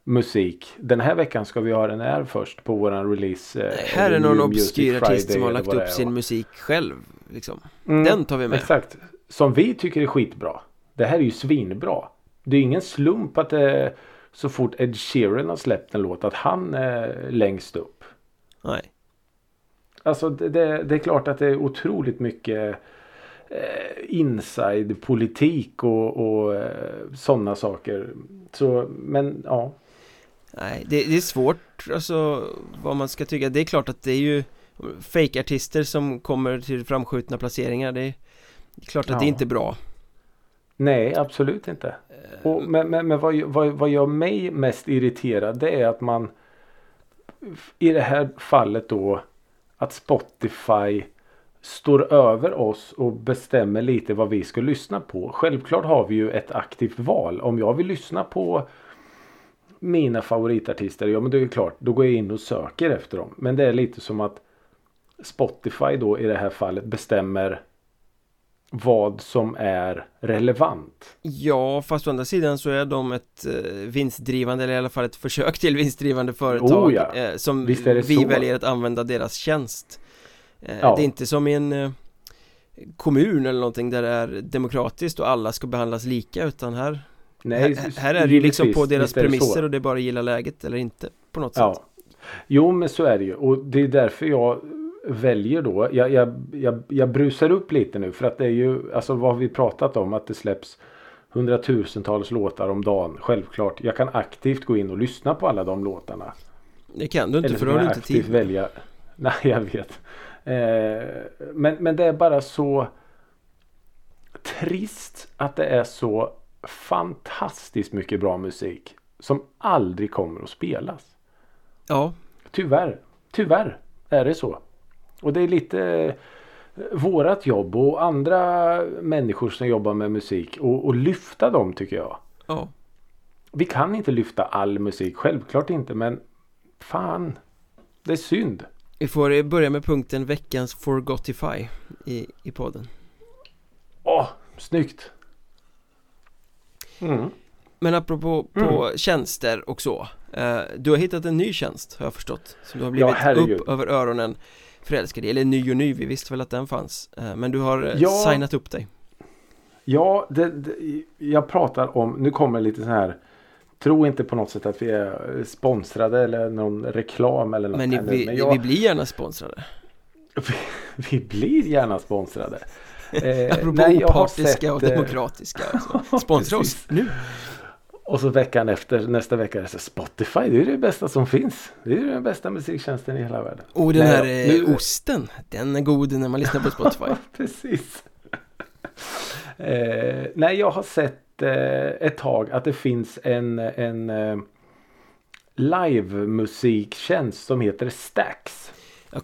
[SPEAKER 2] musik. Den här veckan ska vi ha den här först på våran release.
[SPEAKER 1] Eh, här är någon obskyr artist som har lagt upp sin musik själv. Liksom. Mm, den tar vi med.
[SPEAKER 2] Exakt. Som vi tycker är skitbra. Det här är ju svinbra. Det är ingen slump att det så fort Ed Sheeran har släppt en låt att han är längst upp.
[SPEAKER 1] Nej.
[SPEAKER 2] Alltså det, det, det är klart att det är otroligt mycket eh, inside politik och, och eh, sådana saker. Så men ja.
[SPEAKER 1] Nej, det, det, är svårt alltså vad man ska tycka. Det är klart att det är ju fake-artister som kommer till framskjutna placeringar. Det är, det är klart att ja. det är inte bra.
[SPEAKER 2] Nej, absolut inte. Eh, Och, men men, men vad, vad, vad gör mig mest irriterad det är att man i det här fallet då att Spotify står över oss och bestämmer lite vad vi ska lyssna på. Självklart har vi ju ett aktivt val. Om jag vill lyssna på mina favoritartister, ja men det är klart, då går jag in och söker efter dem. Men det är lite som att Spotify då i det här fallet bestämmer vad som är relevant.
[SPEAKER 1] Ja, fast å andra sidan så är de ett eh, vinstdrivande, eller i alla fall ett försök till vinstdrivande företag oh ja. eh, som vi så. väljer att använda deras tjänst. Eh, ja. Det är inte som i en kommun eller någonting där det är demokratiskt och alla ska behandlas lika utan här Nej, här, här är det ju liksom på deras premisser och det är bara att gilla läget eller inte på något ja. sätt.
[SPEAKER 2] Jo men så är det ju och det är därför jag väljer då. Jag, jag, jag, jag brusar upp lite nu för att det är ju alltså vad har vi pratat om att det släpps hundratusentals låtar om dagen. Självklart. Jag kan aktivt gå in och lyssna på alla de låtarna.
[SPEAKER 1] Det kan du inte Eller för då har du inte tid.
[SPEAKER 2] välja. Nej jag vet. Eh, men, men det är bara så trist att det är så fantastiskt mycket bra musik som aldrig kommer att spelas.
[SPEAKER 1] Ja.
[SPEAKER 2] Tyvärr. Tyvärr är det så. Och det är lite eh, vårat jobb och andra människor som jobbar med musik och, och lyfta dem tycker jag.
[SPEAKER 1] Ja.
[SPEAKER 2] Vi kan inte lyfta all musik, självklart inte men fan, det är synd.
[SPEAKER 1] Vi får börja med punkten veckans Forgotify i, i podden.
[SPEAKER 2] Åh, snyggt!
[SPEAKER 1] Mm. Men apropå på mm. tjänster och så eh, Du har hittat en ny tjänst har jag förstått Som du har blivit ja, upp över öronen förälskad i Eller ny och ny, vi visste väl att den fanns. Eh, Men du har eh, ja, signat upp dig.
[SPEAKER 2] Ja, det, det, jag pratar om, nu kommer lite så här. Tro inte på något sätt att vi är sponsrade eller någon reklam eller något.
[SPEAKER 1] Men,
[SPEAKER 2] eller,
[SPEAKER 1] vi, men jag, vi blir gärna sponsrade.
[SPEAKER 2] Vi, vi blir gärna sponsrade. [laughs]
[SPEAKER 1] Eh, Apropå nej, opartiska sett, och demokratiska. Alltså. Sponsra oss [laughs] nu.
[SPEAKER 2] Och så veckan efter, nästa vecka är det så Spotify, det är det bästa som finns. Det är den bästa musiktjänsten i hela världen.
[SPEAKER 1] Och den här nej, eh, osten, den är god när man lyssnar på Spotify. [laughs]
[SPEAKER 2] Precis. eh, nej, jag har sett eh, ett tag att det finns en, en eh, live-musiktjänst som heter Stax.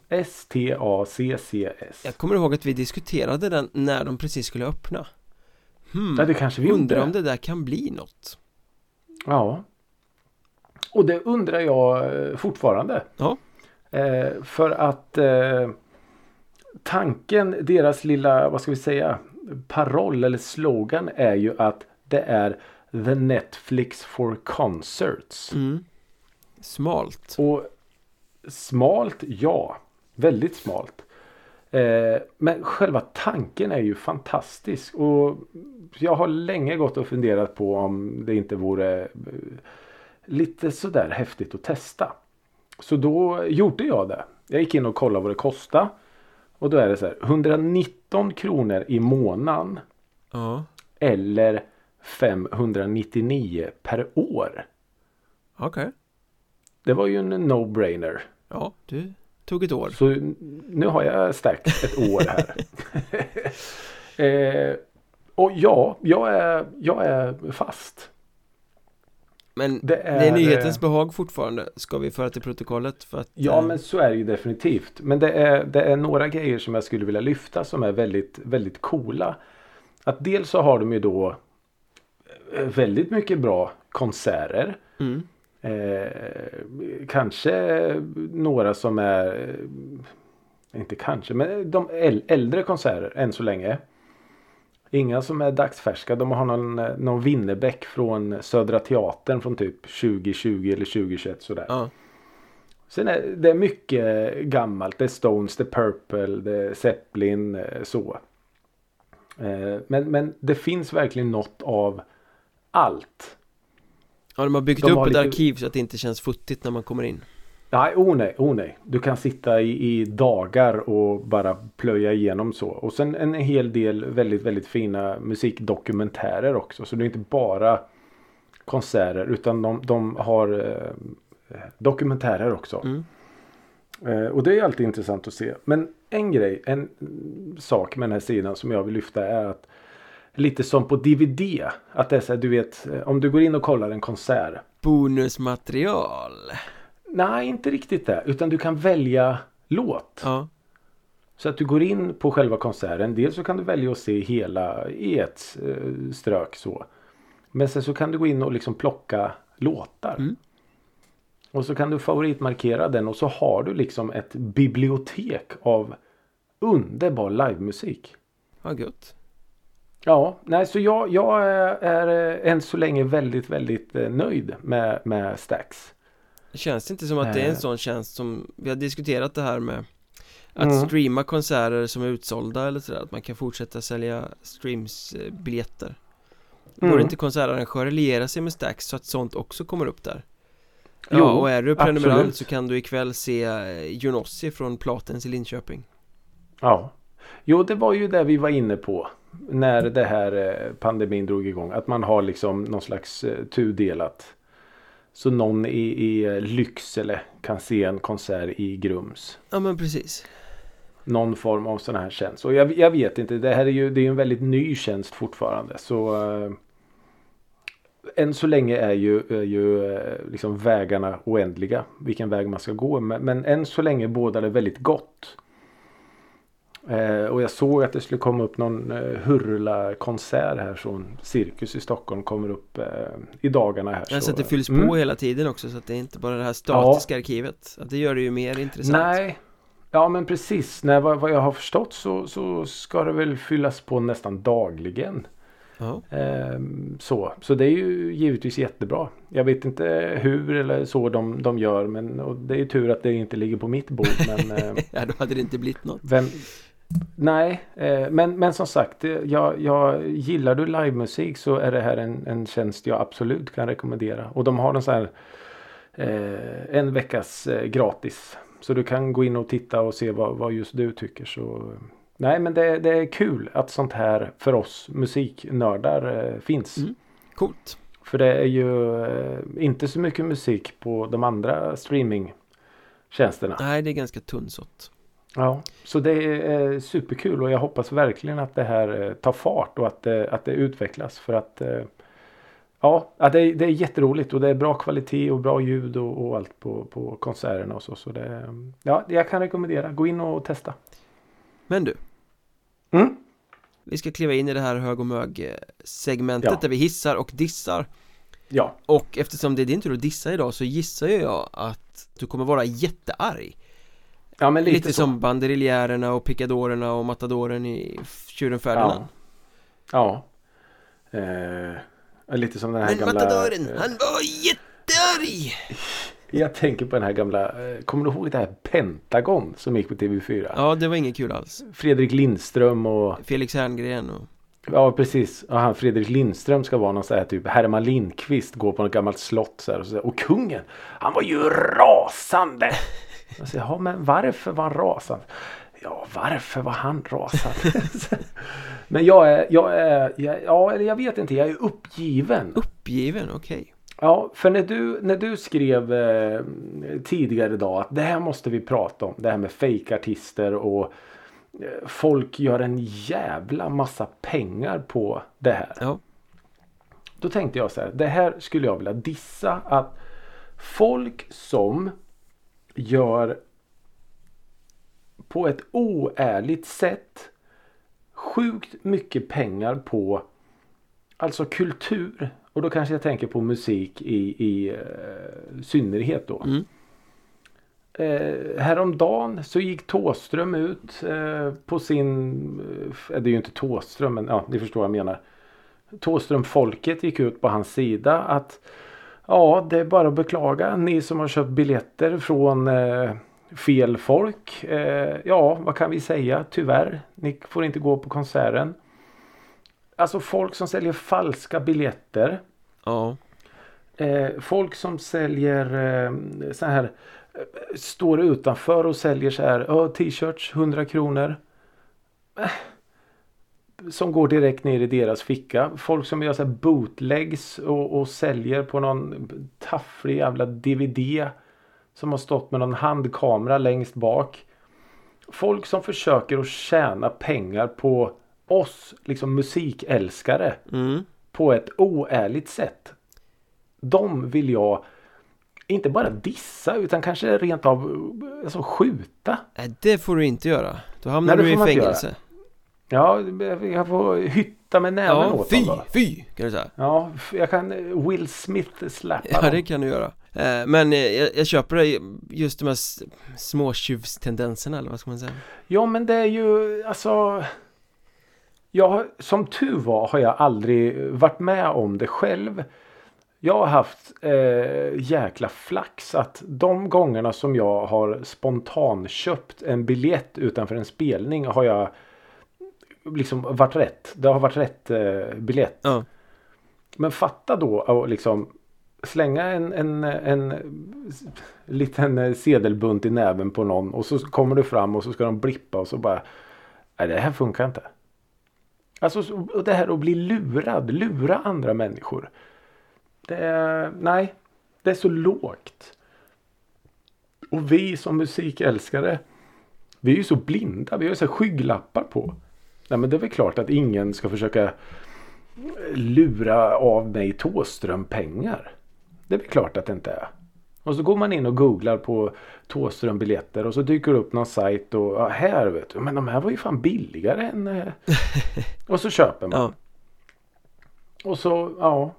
[SPEAKER 2] S-T-A-C-C-S
[SPEAKER 1] Jag kommer ihåg att vi diskuterade den när de precis skulle öppna
[SPEAKER 2] hmm, Ja det kanske vi
[SPEAKER 1] Undrar om det där kan bli något
[SPEAKER 2] Ja Och det undrar jag eh, fortfarande
[SPEAKER 1] Ja
[SPEAKER 2] eh, För att eh, Tanken, deras lilla, vad ska vi säga Paroll eller slogan är ju att det är The Netflix for Concerts
[SPEAKER 1] mm. Smalt
[SPEAKER 2] Och Smalt, ja. Väldigt smalt. Eh, men själva tanken är ju fantastisk. Och jag har länge gått och funderat på om det inte vore eh, lite sådär häftigt att testa. Så då gjorde jag det. Jag gick in och kollade vad det kostade. Och då är det så här 119 kronor i månaden.
[SPEAKER 1] Ja.
[SPEAKER 2] Eller 599 per år.
[SPEAKER 1] Okej. Okay.
[SPEAKER 2] Det var ju en no-brainer.
[SPEAKER 1] Ja, du tog ett år.
[SPEAKER 2] Så nu har jag stärkt ett år här. [laughs] eh, och ja, jag är, jag är fast.
[SPEAKER 1] Men det är, det är nyhetens eh, behag fortfarande Ska vi föra till protokollet för att
[SPEAKER 2] Ja men så är det ju definitivt Men det är, det är några grejer som jag skulle vilja lyfta som är väldigt, väldigt coola Att dels så har de ju då Väldigt mycket bra konserter mm. Eh, Kanske några som är Inte kanske men de äldre konserter än så länge Inga som är dagsfärska. De har någon, eh, någon Winnerbäck från Södra Teatern från typ 2020 eller 2021 sådär. Ja. Sen är det mycket gammalt. Det är Stones, det är Purple, det är Zeppelin, eh, så. Eh, men, men det finns verkligen något av allt.
[SPEAKER 1] Ja, de har byggt de upp ett lite... arkiv så att det inte känns futtigt när man kommer in.
[SPEAKER 2] Nej, oh nej, oh nej. Du kan sitta i, i, dagar och bara plöja igenom så. Och sen en hel del väldigt, väldigt fina musikdokumentärer också. Så det är inte bara konserter utan de, de har eh, dokumentärer också. Mm. Eh, och det är alltid intressant att se. Men en grej, en sak med den här sidan som jag vill lyfta är att lite som på DVD. Att det är så här, du vet, om du går in och kollar en konsert.
[SPEAKER 1] Bonusmaterial.
[SPEAKER 2] Nej, inte riktigt det. Utan du kan välja låt. Ja. Så att du går in på själva konserten. Dels så kan du välja att se hela i ett eh, strök så. Men sen så kan du gå in och liksom plocka låtar. Mm. Och så kan du favoritmarkera den och så har du liksom ett bibliotek av underbar livemusik.
[SPEAKER 1] Vad gött.
[SPEAKER 2] Ja, nej så jag, jag är, är eh, än så länge väldigt, väldigt eh, nöjd med, med Stax.
[SPEAKER 1] Känns det inte som att det är en eh. sån tjänst som Vi har diskuterat det här med Att mm. streama konserter som är utsålda eller sådär Att man kan fortsätta sälja streamsbiljetter mm. Borde inte konsertarrangörer liera sig med Stax så att sånt också kommer upp där? Ja, jo, och är du prenumerant absolut. så kan du ikväll se eh, Junossi från Platens i Linköping
[SPEAKER 2] Ja Jo, det var ju det vi var inne på När det här eh, pandemin drog igång Att man har liksom någon slags tudelat så någon i, i Lycksele kan se en konsert i Grums.
[SPEAKER 1] Ja men precis.
[SPEAKER 2] Någon form av sån här tjänst. Och jag, jag vet inte. Det här är ju det är en väldigt ny tjänst fortfarande. Så äh, än så länge är ju, är ju liksom vägarna oändliga. Vilken väg man ska gå. Men, men än så länge båda det väldigt gott. Eh, och jag såg att det skulle komma upp någon eh, Hurla-konsert här från Cirkus i Stockholm kommer upp eh, i dagarna här.
[SPEAKER 1] Ja, så, att det fylls mm. på hela tiden också så att det är inte bara det här statiska ja. arkivet. Att det gör det ju mer intressant.
[SPEAKER 2] Nej, ja men precis. Nej, vad, vad jag har förstått så, så ska det väl fyllas på nästan dagligen. Eh, så. så det är ju givetvis jättebra. Jag vet inte hur eller så de, de gör men det är tur att det inte ligger på mitt bord. Men, [laughs]
[SPEAKER 1] eh, ja då hade det inte blivit något.
[SPEAKER 2] Vem, Nej, eh, men, men som sagt, eh, jag, jag, gillar du livemusik så är det här en, en tjänst jag absolut kan rekommendera. Och de har en sån här eh, en veckas eh, gratis. Så du kan gå in och titta och se vad, vad just du tycker. Så, nej, men det, det, är kul att sånt här för oss musiknördar eh, finns. Mm,
[SPEAKER 1] coolt.
[SPEAKER 2] För det är ju inte så mycket musik på de andra streamingtjänsterna.
[SPEAKER 1] Nej, det är ganska tunnsått.
[SPEAKER 2] Ja, så det är superkul och jag hoppas verkligen att det här eh, tar fart och att det, att det utvecklas för att eh, Ja, det är, det är jätteroligt och det är bra kvalitet och bra ljud och, och allt på, på konserterna och så. så det, ja, jag kan rekommendera. Gå in och testa.
[SPEAKER 1] Men du. Mm? Vi ska kliva in i det här hög och mög segmentet ja. där vi hissar och dissar.
[SPEAKER 2] Ja.
[SPEAKER 1] Och eftersom det är din tur att dissa idag så gissar jag att du kommer vara jättearg. Ja, men lite, lite som banderiljärerna och picadorerna och matadoren i Tjuren Ferdinand
[SPEAKER 2] Ja, ja. Eh, lite som den här men gamla Men matadoren,
[SPEAKER 1] eh, han var jättearg!
[SPEAKER 2] Jag tänker på den här gamla, eh, kommer du ihåg det här Pentagon som gick på TV4?
[SPEAKER 1] Ja, det var inget kul alls
[SPEAKER 2] Fredrik Lindström och
[SPEAKER 1] Felix Herngren och
[SPEAKER 2] Ja precis, och han Fredrik Lindström ska vara någon sån här typ Herman Lindqvist går på något gammalt slott så här, och, så här, och kungen Han var ju rasande [laughs] jag säger, ja men varför var han rasande? Ja, varför var han rasande? [laughs] men jag är, jag är, jag, ja eller jag vet inte, jag är uppgiven.
[SPEAKER 1] Uppgiven, okej. Okay.
[SPEAKER 2] Ja, för när du, när du skrev eh, tidigare idag att det här måste vi prata om. Det här med fejkartister och eh, folk gör en jävla massa pengar på det här. Ja. Då tänkte jag så här. Det här skulle jag vilja dissa. Att folk som gör på ett oärligt sätt sjukt mycket pengar på alltså kultur. Och då kanske jag tänker på musik i, i uh, synnerhet då. Mm. Eh, häromdagen så gick Tåström ut eh, på sin, eh, det är ju inte Tåström men ja ni förstår vad jag menar. Tåström-folket gick ut på hans sida att ja det är bara att beklaga ni som har köpt biljetter från eh, fel folk. Eh, ja vad kan vi säga tyvärr ni får inte gå på konserten. Alltså folk som säljer falska biljetter.
[SPEAKER 1] Ja.
[SPEAKER 2] Eh, folk som säljer eh, så här står utanför och säljer så här t-shirts 100 kronor. Som går direkt ner i deras ficka. Folk som gör så här bootlegs och, och säljer på någon tafflig jävla DVD. Som har stått med någon handkamera längst bak. Folk som försöker att tjäna pengar på oss, liksom musikälskare.
[SPEAKER 1] Mm.
[SPEAKER 2] På ett oärligt sätt. De vill jag inte bara dissa utan kanske rent av alltså, skjuta.
[SPEAKER 1] Nej det får du inte göra. Då hamnar Nej, du i fängelse.
[SPEAKER 2] Ja, jag får hytta med näven ja, åt
[SPEAKER 1] fy, dem då. fy kan du säga.
[SPEAKER 2] Ja, jag kan Will Smith släppa
[SPEAKER 1] Ja, dem. det kan du göra. Eh, men eh, jag, jag köper det, just de här småtjuvstendenserna eller vad ska man säga?
[SPEAKER 2] Ja, men det är ju alltså jag, som tur var har jag aldrig varit med om det själv. Jag har haft eh, jäkla flax att de gångerna som jag har spontanköpt en biljett utanför en spelning har jag liksom varit rätt. Det har varit rätt eh, biljett.
[SPEAKER 1] Ja.
[SPEAKER 2] Men fatta då att liksom slänga en, en, en liten sedelbunt i näven på någon och så kommer du fram och så ska de blippa och så bara Nej det här funkar inte. Alltså det här att bli lurad, lura andra människor. Det är, nej, det är så lågt. Och vi som musikälskare, vi är ju så blinda. Vi har ju så skygglappar på. Nej men det är väl klart att ingen ska försöka lura av mig Tåström-pengar. Det är väl klart att det inte är. Och så går man in och googlar på Tåström-biljetter och så dyker det upp någon sajt och ja, här vet du. Men de här var ju fan billigare än... Eh. [laughs] och så köper man. Ja. Och så, ja.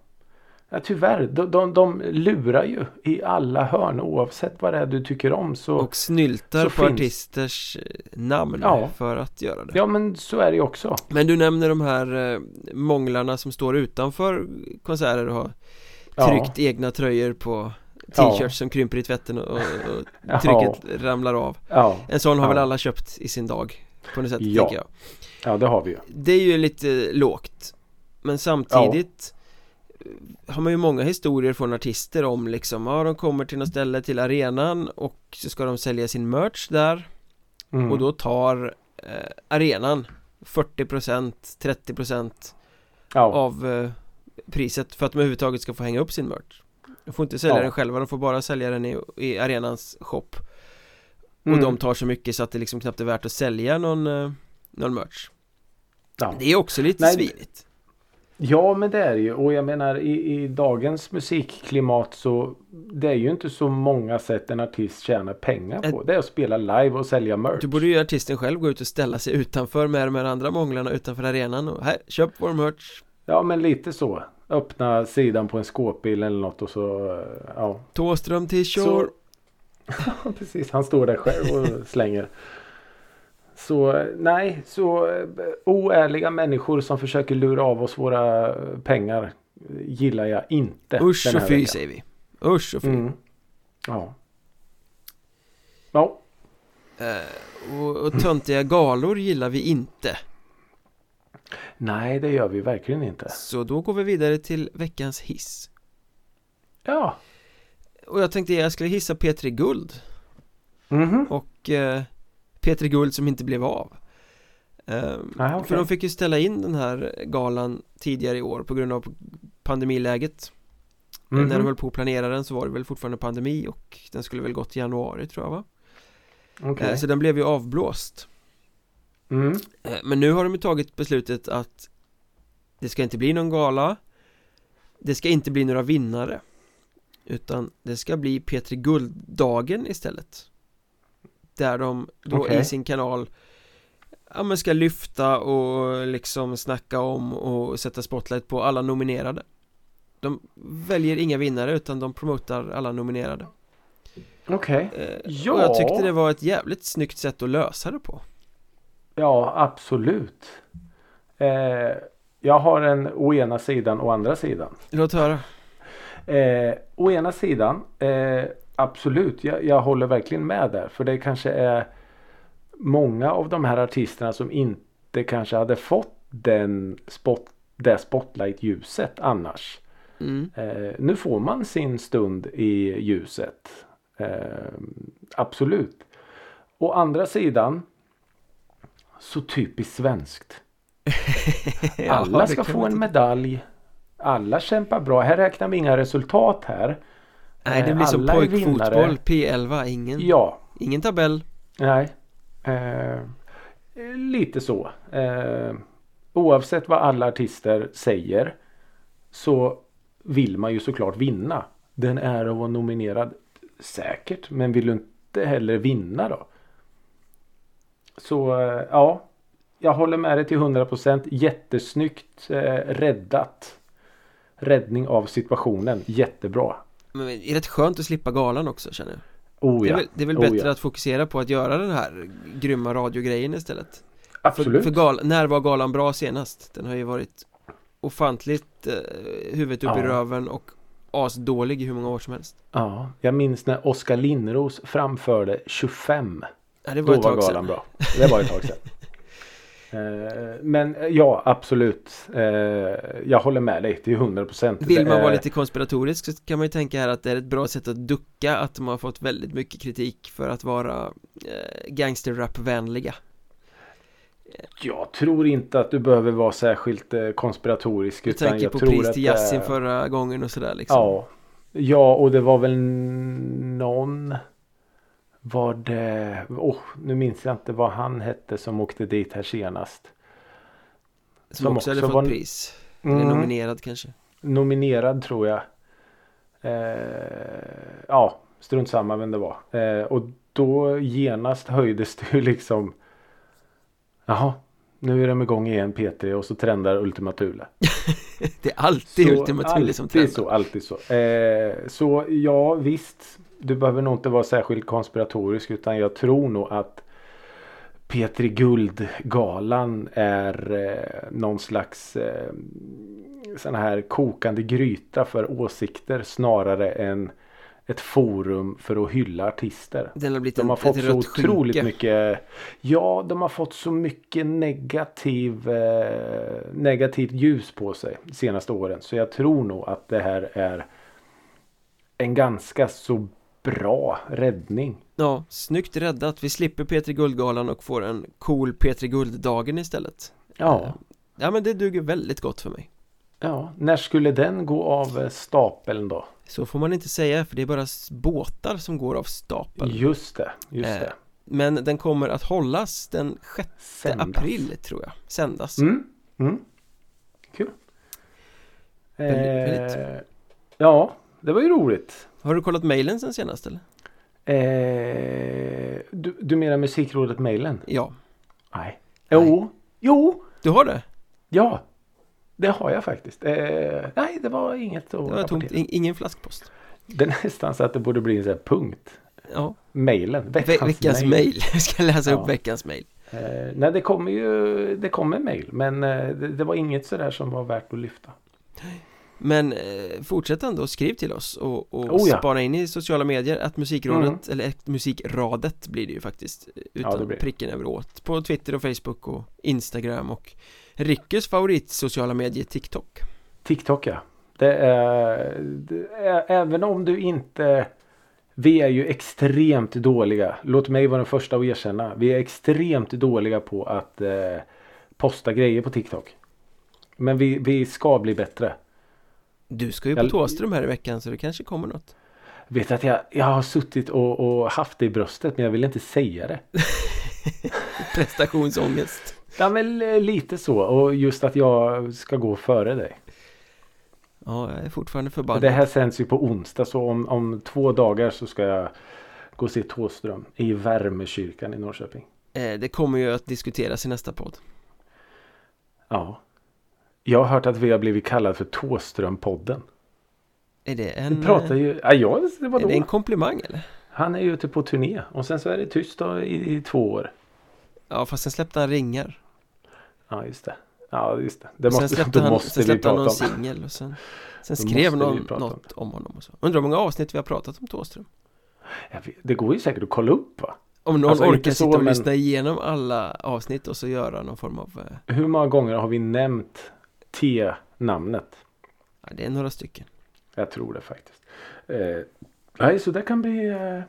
[SPEAKER 2] Ja, tyvärr, de, de, de lurar ju i alla hörn oavsett vad det är du tycker om så
[SPEAKER 1] Och snyltar så på finns... artisters eh, namn ja. för att göra det.
[SPEAKER 2] Ja men så är det ju också.
[SPEAKER 1] Men du nämner de här eh, månglarna som står utanför konserter och har tryckt ja. egna tröjor på t-shirts ja. som krymper i tvätten och, och [laughs] trycket ramlar av. En sån har väl alla köpt i sin dag på något sätt ja. tänker jag.
[SPEAKER 2] Ja det har vi ju.
[SPEAKER 1] Det är ju lite lågt. Men samtidigt har man ju många historier från artister om liksom, ja de kommer till något ställe till arenan och så ska de sälja sin merch där mm. och då tar eh, arenan 40% 30% ja. av eh, priset för att de överhuvudtaget ska få hänga upp sin merch De får inte sälja ja. den själva, de får bara sälja den i, i arenans shop Och mm. de tar så mycket så att det liksom knappt är värt att sälja någon, eh, någon merch ja. Det är också lite Nej. svinigt
[SPEAKER 2] Ja men det är ju. Och jag menar i, i dagens musikklimat så Det är ju inte så många sätt en artist tjänar pengar på. Det är att spela live och sälja merch.
[SPEAKER 1] Du borde ju artisten själv gå ut och ställa sig utanför med de här andra månglarna utanför arenan och här, köp vår merch.
[SPEAKER 2] Ja men lite så. Öppna sidan på en skåpbil eller något och så ja.
[SPEAKER 1] Tåström till shore [laughs]
[SPEAKER 2] Ja precis, han står där själv och slänger så nej, så eh, oärliga människor som försöker lura av oss våra pengar gillar jag inte.
[SPEAKER 1] Usch och fy säger vi. Usch och fy. Mm.
[SPEAKER 2] Ja. Ja.
[SPEAKER 1] Uh, och, och töntiga galor gillar vi inte.
[SPEAKER 2] Nej, det gör vi verkligen inte.
[SPEAKER 1] Så då går vi vidare till veckans hiss.
[SPEAKER 2] Ja.
[SPEAKER 1] Och jag tänkte jag skulle hissa P3 Guld.
[SPEAKER 2] Mm -hmm.
[SPEAKER 1] Och uh, Petri Guld som inte blev av ehm, ah, okay. För de fick ju ställa in den här galan tidigare i år på grund av pandemiläget mm -hmm. När de höll på att planera den så var det väl fortfarande pandemi och den skulle väl gått i januari tror jag va? Okay. Så den blev ju avblåst
[SPEAKER 2] mm.
[SPEAKER 1] Men nu har de ju tagit beslutet att Det ska inte bli någon gala Det ska inte bli några vinnare Utan det ska bli Petri Gulddagen istället Där de då okay. i sin kanal Ja men ska lyfta och liksom snacka om och sätta spotlight på alla nominerade. De väljer inga vinnare utan de promotar alla nominerade.
[SPEAKER 2] Okej. Okay. eh,
[SPEAKER 1] Ja Och jag tyckte det var ett jävligt snyggt sätt att lösa det på.
[SPEAKER 2] Ja absolut. Eh, Jag har en å ena sidan och andra sidan.
[SPEAKER 1] Låt höra.
[SPEAKER 2] Eh, Å ena sidan eh, Absolut, jag, jag håller verkligen med där för det kanske är många av de här artisterna som inte kanske hade fått den spot, det spotlight-ljuset annars. Mm. Eh, nu får man sin stund i ljuset. Eh, absolut. Å andra sidan så typiskt svenskt. [laughs] Alla ska få en medalj. Alla kämpar bra. Här räknar vi inga resultat här.
[SPEAKER 1] Nej, det blir som pojkfotboll, P11, ingen, ja. ingen tabell.
[SPEAKER 2] Nej, Eh, lite så. Eh, oavsett vad alla artister säger så vill man ju såklart vinna. Den är att vara nominerad säkert men vill du inte heller vinna då? Så eh, ja, jag håller med dig till 100% jättesnyggt eh, räddat. Räddning av situationen, jättebra.
[SPEAKER 1] Men det är rätt skönt att slippa galan också känner jag. Oh, ja. det, är väl, det är väl bättre oh, ja. att fokusera på att göra den här grymma radiogrejen istället
[SPEAKER 2] Absolut
[SPEAKER 1] För, för gal, när var galan bra senast? Den har ju varit ofantligt eh, huvudet upp ja. i röven och asdålig i hur många år som helst
[SPEAKER 2] Ja, jag minns när Oskar Linnros framförde 25 ja, det var Då var galan bra Det var ett tag sedan [laughs] men eh, ja, absolut. Eh, jag håller med dig till 100%.
[SPEAKER 1] Vill man vara lite konspiratorisk så kan man ju tänka här att det är ett bra sätt att ducka att de har fått väldigt mycket kritik för att vara gangsterrap-vänliga.
[SPEAKER 2] Jag tror inte att du behöver vara särskilt konspiratorisk.
[SPEAKER 1] Du tänker jag på pris till Yasin förra gången och sådär liksom.
[SPEAKER 2] Ja. Ja, och det var väl någon var det, oh, nu minns jag inte vad han hette som åkte dit här senast.
[SPEAKER 1] Som, som också hade fått var, pris. Eller mm, nominerad kanske.
[SPEAKER 2] Nominerad tror jag. Eh, ja, strunt samma vem det var. Eh, och då genast höjdes det ju liksom. Jaha, nu är de igång igen P3 och så trendar Ultima Thule. [laughs]
[SPEAKER 1] det är alltid så, Ultima Thule som trendar.
[SPEAKER 2] Alltid så, alltid så. Eh, så ja, visst du behöver nog inte vara särskilt konspiratorisk utan jag tror nog att Petri Guldgalan är eh, någon slags eh, sån här kokande gryta för åsikter snarare än ett forum för att hylla artister.
[SPEAKER 1] Den har blivit de har fått så otroligt skynke. mycket.
[SPEAKER 2] Ja, de har fått så mycket negativ, eh, negativt ljus på sig de senaste åren. Så jag tror nog att det här är en ganska så bra räddning.
[SPEAKER 1] Ja, snyggt räddat. Vi slipper Petri Guldgalan och får en cool Petri Gulddagen istället.
[SPEAKER 2] Ja.
[SPEAKER 1] Ja, men det duger väldigt gott för mig.
[SPEAKER 2] Ja, när skulle den gå av eh, stapeln då?
[SPEAKER 1] Så får man inte säga för det är bara båtar som går av stapeln.
[SPEAKER 2] Just det, just eh, det.
[SPEAKER 1] Men den kommer att hållas den 6 Sändas. april tror jag. Sändas.
[SPEAKER 2] Mm, mm. Kul.
[SPEAKER 1] Väldigt, eh, väldigt.
[SPEAKER 2] Ja, det var ju roligt.
[SPEAKER 1] Har du kollat mejlen sen senast eller?
[SPEAKER 2] Eh, du, du menar musikrådet-mejlen?
[SPEAKER 1] Ja.
[SPEAKER 2] Nej. Jo. Jo.
[SPEAKER 1] Du har det?
[SPEAKER 2] Ja. Det har jag faktiskt. Eh, nej, det var inget att
[SPEAKER 1] Det var tomt. ingen flaskpost.
[SPEAKER 2] Det är nästan så att det borde bli en sån här punkt.
[SPEAKER 1] Ja.
[SPEAKER 2] Mejlen.
[SPEAKER 1] Veckans, veckans mejl. [laughs] Jag ska läsa ja. upp veckans mejl.
[SPEAKER 2] Eh, nej, det kommer ju det kommer mejl. Men eh, det, det, var inget sådär som var värt att lyfta.
[SPEAKER 1] Men eh, fortsätt ändå, skriv till oss och, och oh ja. spana in i sociala medier. Att musikrådet, mm. eller musikradet blir det ju faktiskt Utan ja, pricken över åt. På Twitter och Facebook och Instagram och Rickes favorit sociala medier TikTok.
[SPEAKER 2] TikTok ja. Det är, det är, Även om du inte Vi är ju extremt dåliga. Låt mig vara den första att erkänna. Vi är extremt dåliga på att eh, Posta grejer på TikTok. Men vi, vi ska bli bättre
[SPEAKER 1] du ska ju på jag... Tåström här i veckan så det kanske kommer något
[SPEAKER 2] Vet att jag, jag har suttit och, och haft det i bröstet men jag vill inte säga det [laughs]
[SPEAKER 1] Prestationsångest
[SPEAKER 2] Ja men lite så och just att jag ska gå före dig
[SPEAKER 1] Ja, jag är fortfarande förbannad.
[SPEAKER 2] Det här sänds ju på onsdag så om, om två dagar så ska jag gå och se Tåström i Värmekyrkan i Norrköping.
[SPEAKER 1] Eh, det kommer ju att diskuteras i nästa podd.
[SPEAKER 2] Ja. Jag har hört att vi har blivit kallade för Tåström-podden.
[SPEAKER 1] Är det en...
[SPEAKER 2] Vi pratar ju... Ja, ja, det var
[SPEAKER 1] Är det en komplimang eller?
[SPEAKER 2] Han är ju ute på turné och sen så är det tyst då i, i två år.
[SPEAKER 1] Ja, fast sen släppte han ringar.
[SPEAKER 2] Ja, just det. Ja, just det. Det
[SPEAKER 1] måste, sen släppte [laughs] han, måste sen släppte han någon singel och sen, sen skrev någon något om honom och så. Undrar hur många avsnitt vi har pratat om Tåström?
[SPEAKER 2] det går ju säkert att kolla upp va?
[SPEAKER 1] Om någon alltså, orkar sitta och men... lyssna igenom alla avsnitt och så göra någon form av
[SPEAKER 2] eh... Hur många gånger har vi nämnt T-namnet?
[SPEAKER 1] Ja, det är några stycken.
[SPEAKER 2] Jag tror det faktiskt. Eh, Nej, så det kan bli eh,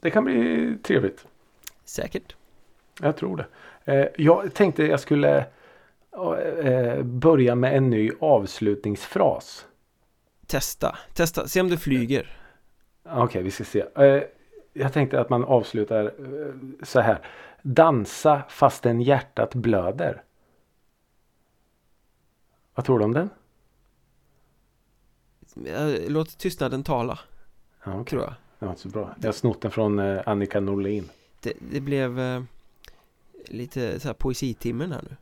[SPEAKER 2] Det kan bli trevligt.
[SPEAKER 1] Säkert.
[SPEAKER 2] Jag tror det. Eh, Jag tänkte jag skulle eh, Börja med en ny avslutningsfras.
[SPEAKER 1] Testa, testa, se om du flyger.
[SPEAKER 2] Okej, okay, vi ska se. Eh, jag tänkte att man avslutar eh, så här. Dansa fastän hjärtat blöder. Vad tror du om den?
[SPEAKER 1] Låt tystnaden tala.
[SPEAKER 2] Ja, okay. Tror jag. Det var inte så bra. Jag har snott den från eh, Annika Norlin.
[SPEAKER 1] Det, det blev eh, lite så här poesitimmen här nu.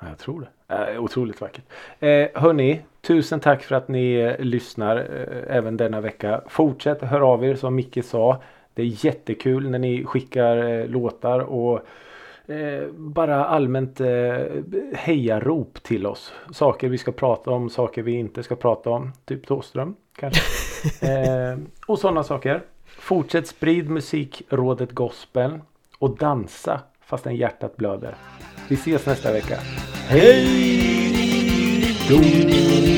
[SPEAKER 2] Ja, jag tror det. Eh, otroligt vackert. Eh, hörni, tusen tack för att ni eh, lyssnar eh, även denna vecka. Fortsätt höra av er som Micke sa. Det är jättekul när ni skickar eh, låtar och eh, bara allmänt eh, hejarop till oss. Saker vi ska prata om, saker vi inte ska prata om. Typ Thåström kanske. [laughs] eh, och sådana saker. Fortsätt sprid musikrådet gospel och dansa fastän hjärtat blöder. Vi ses nästa vecka. Hej då!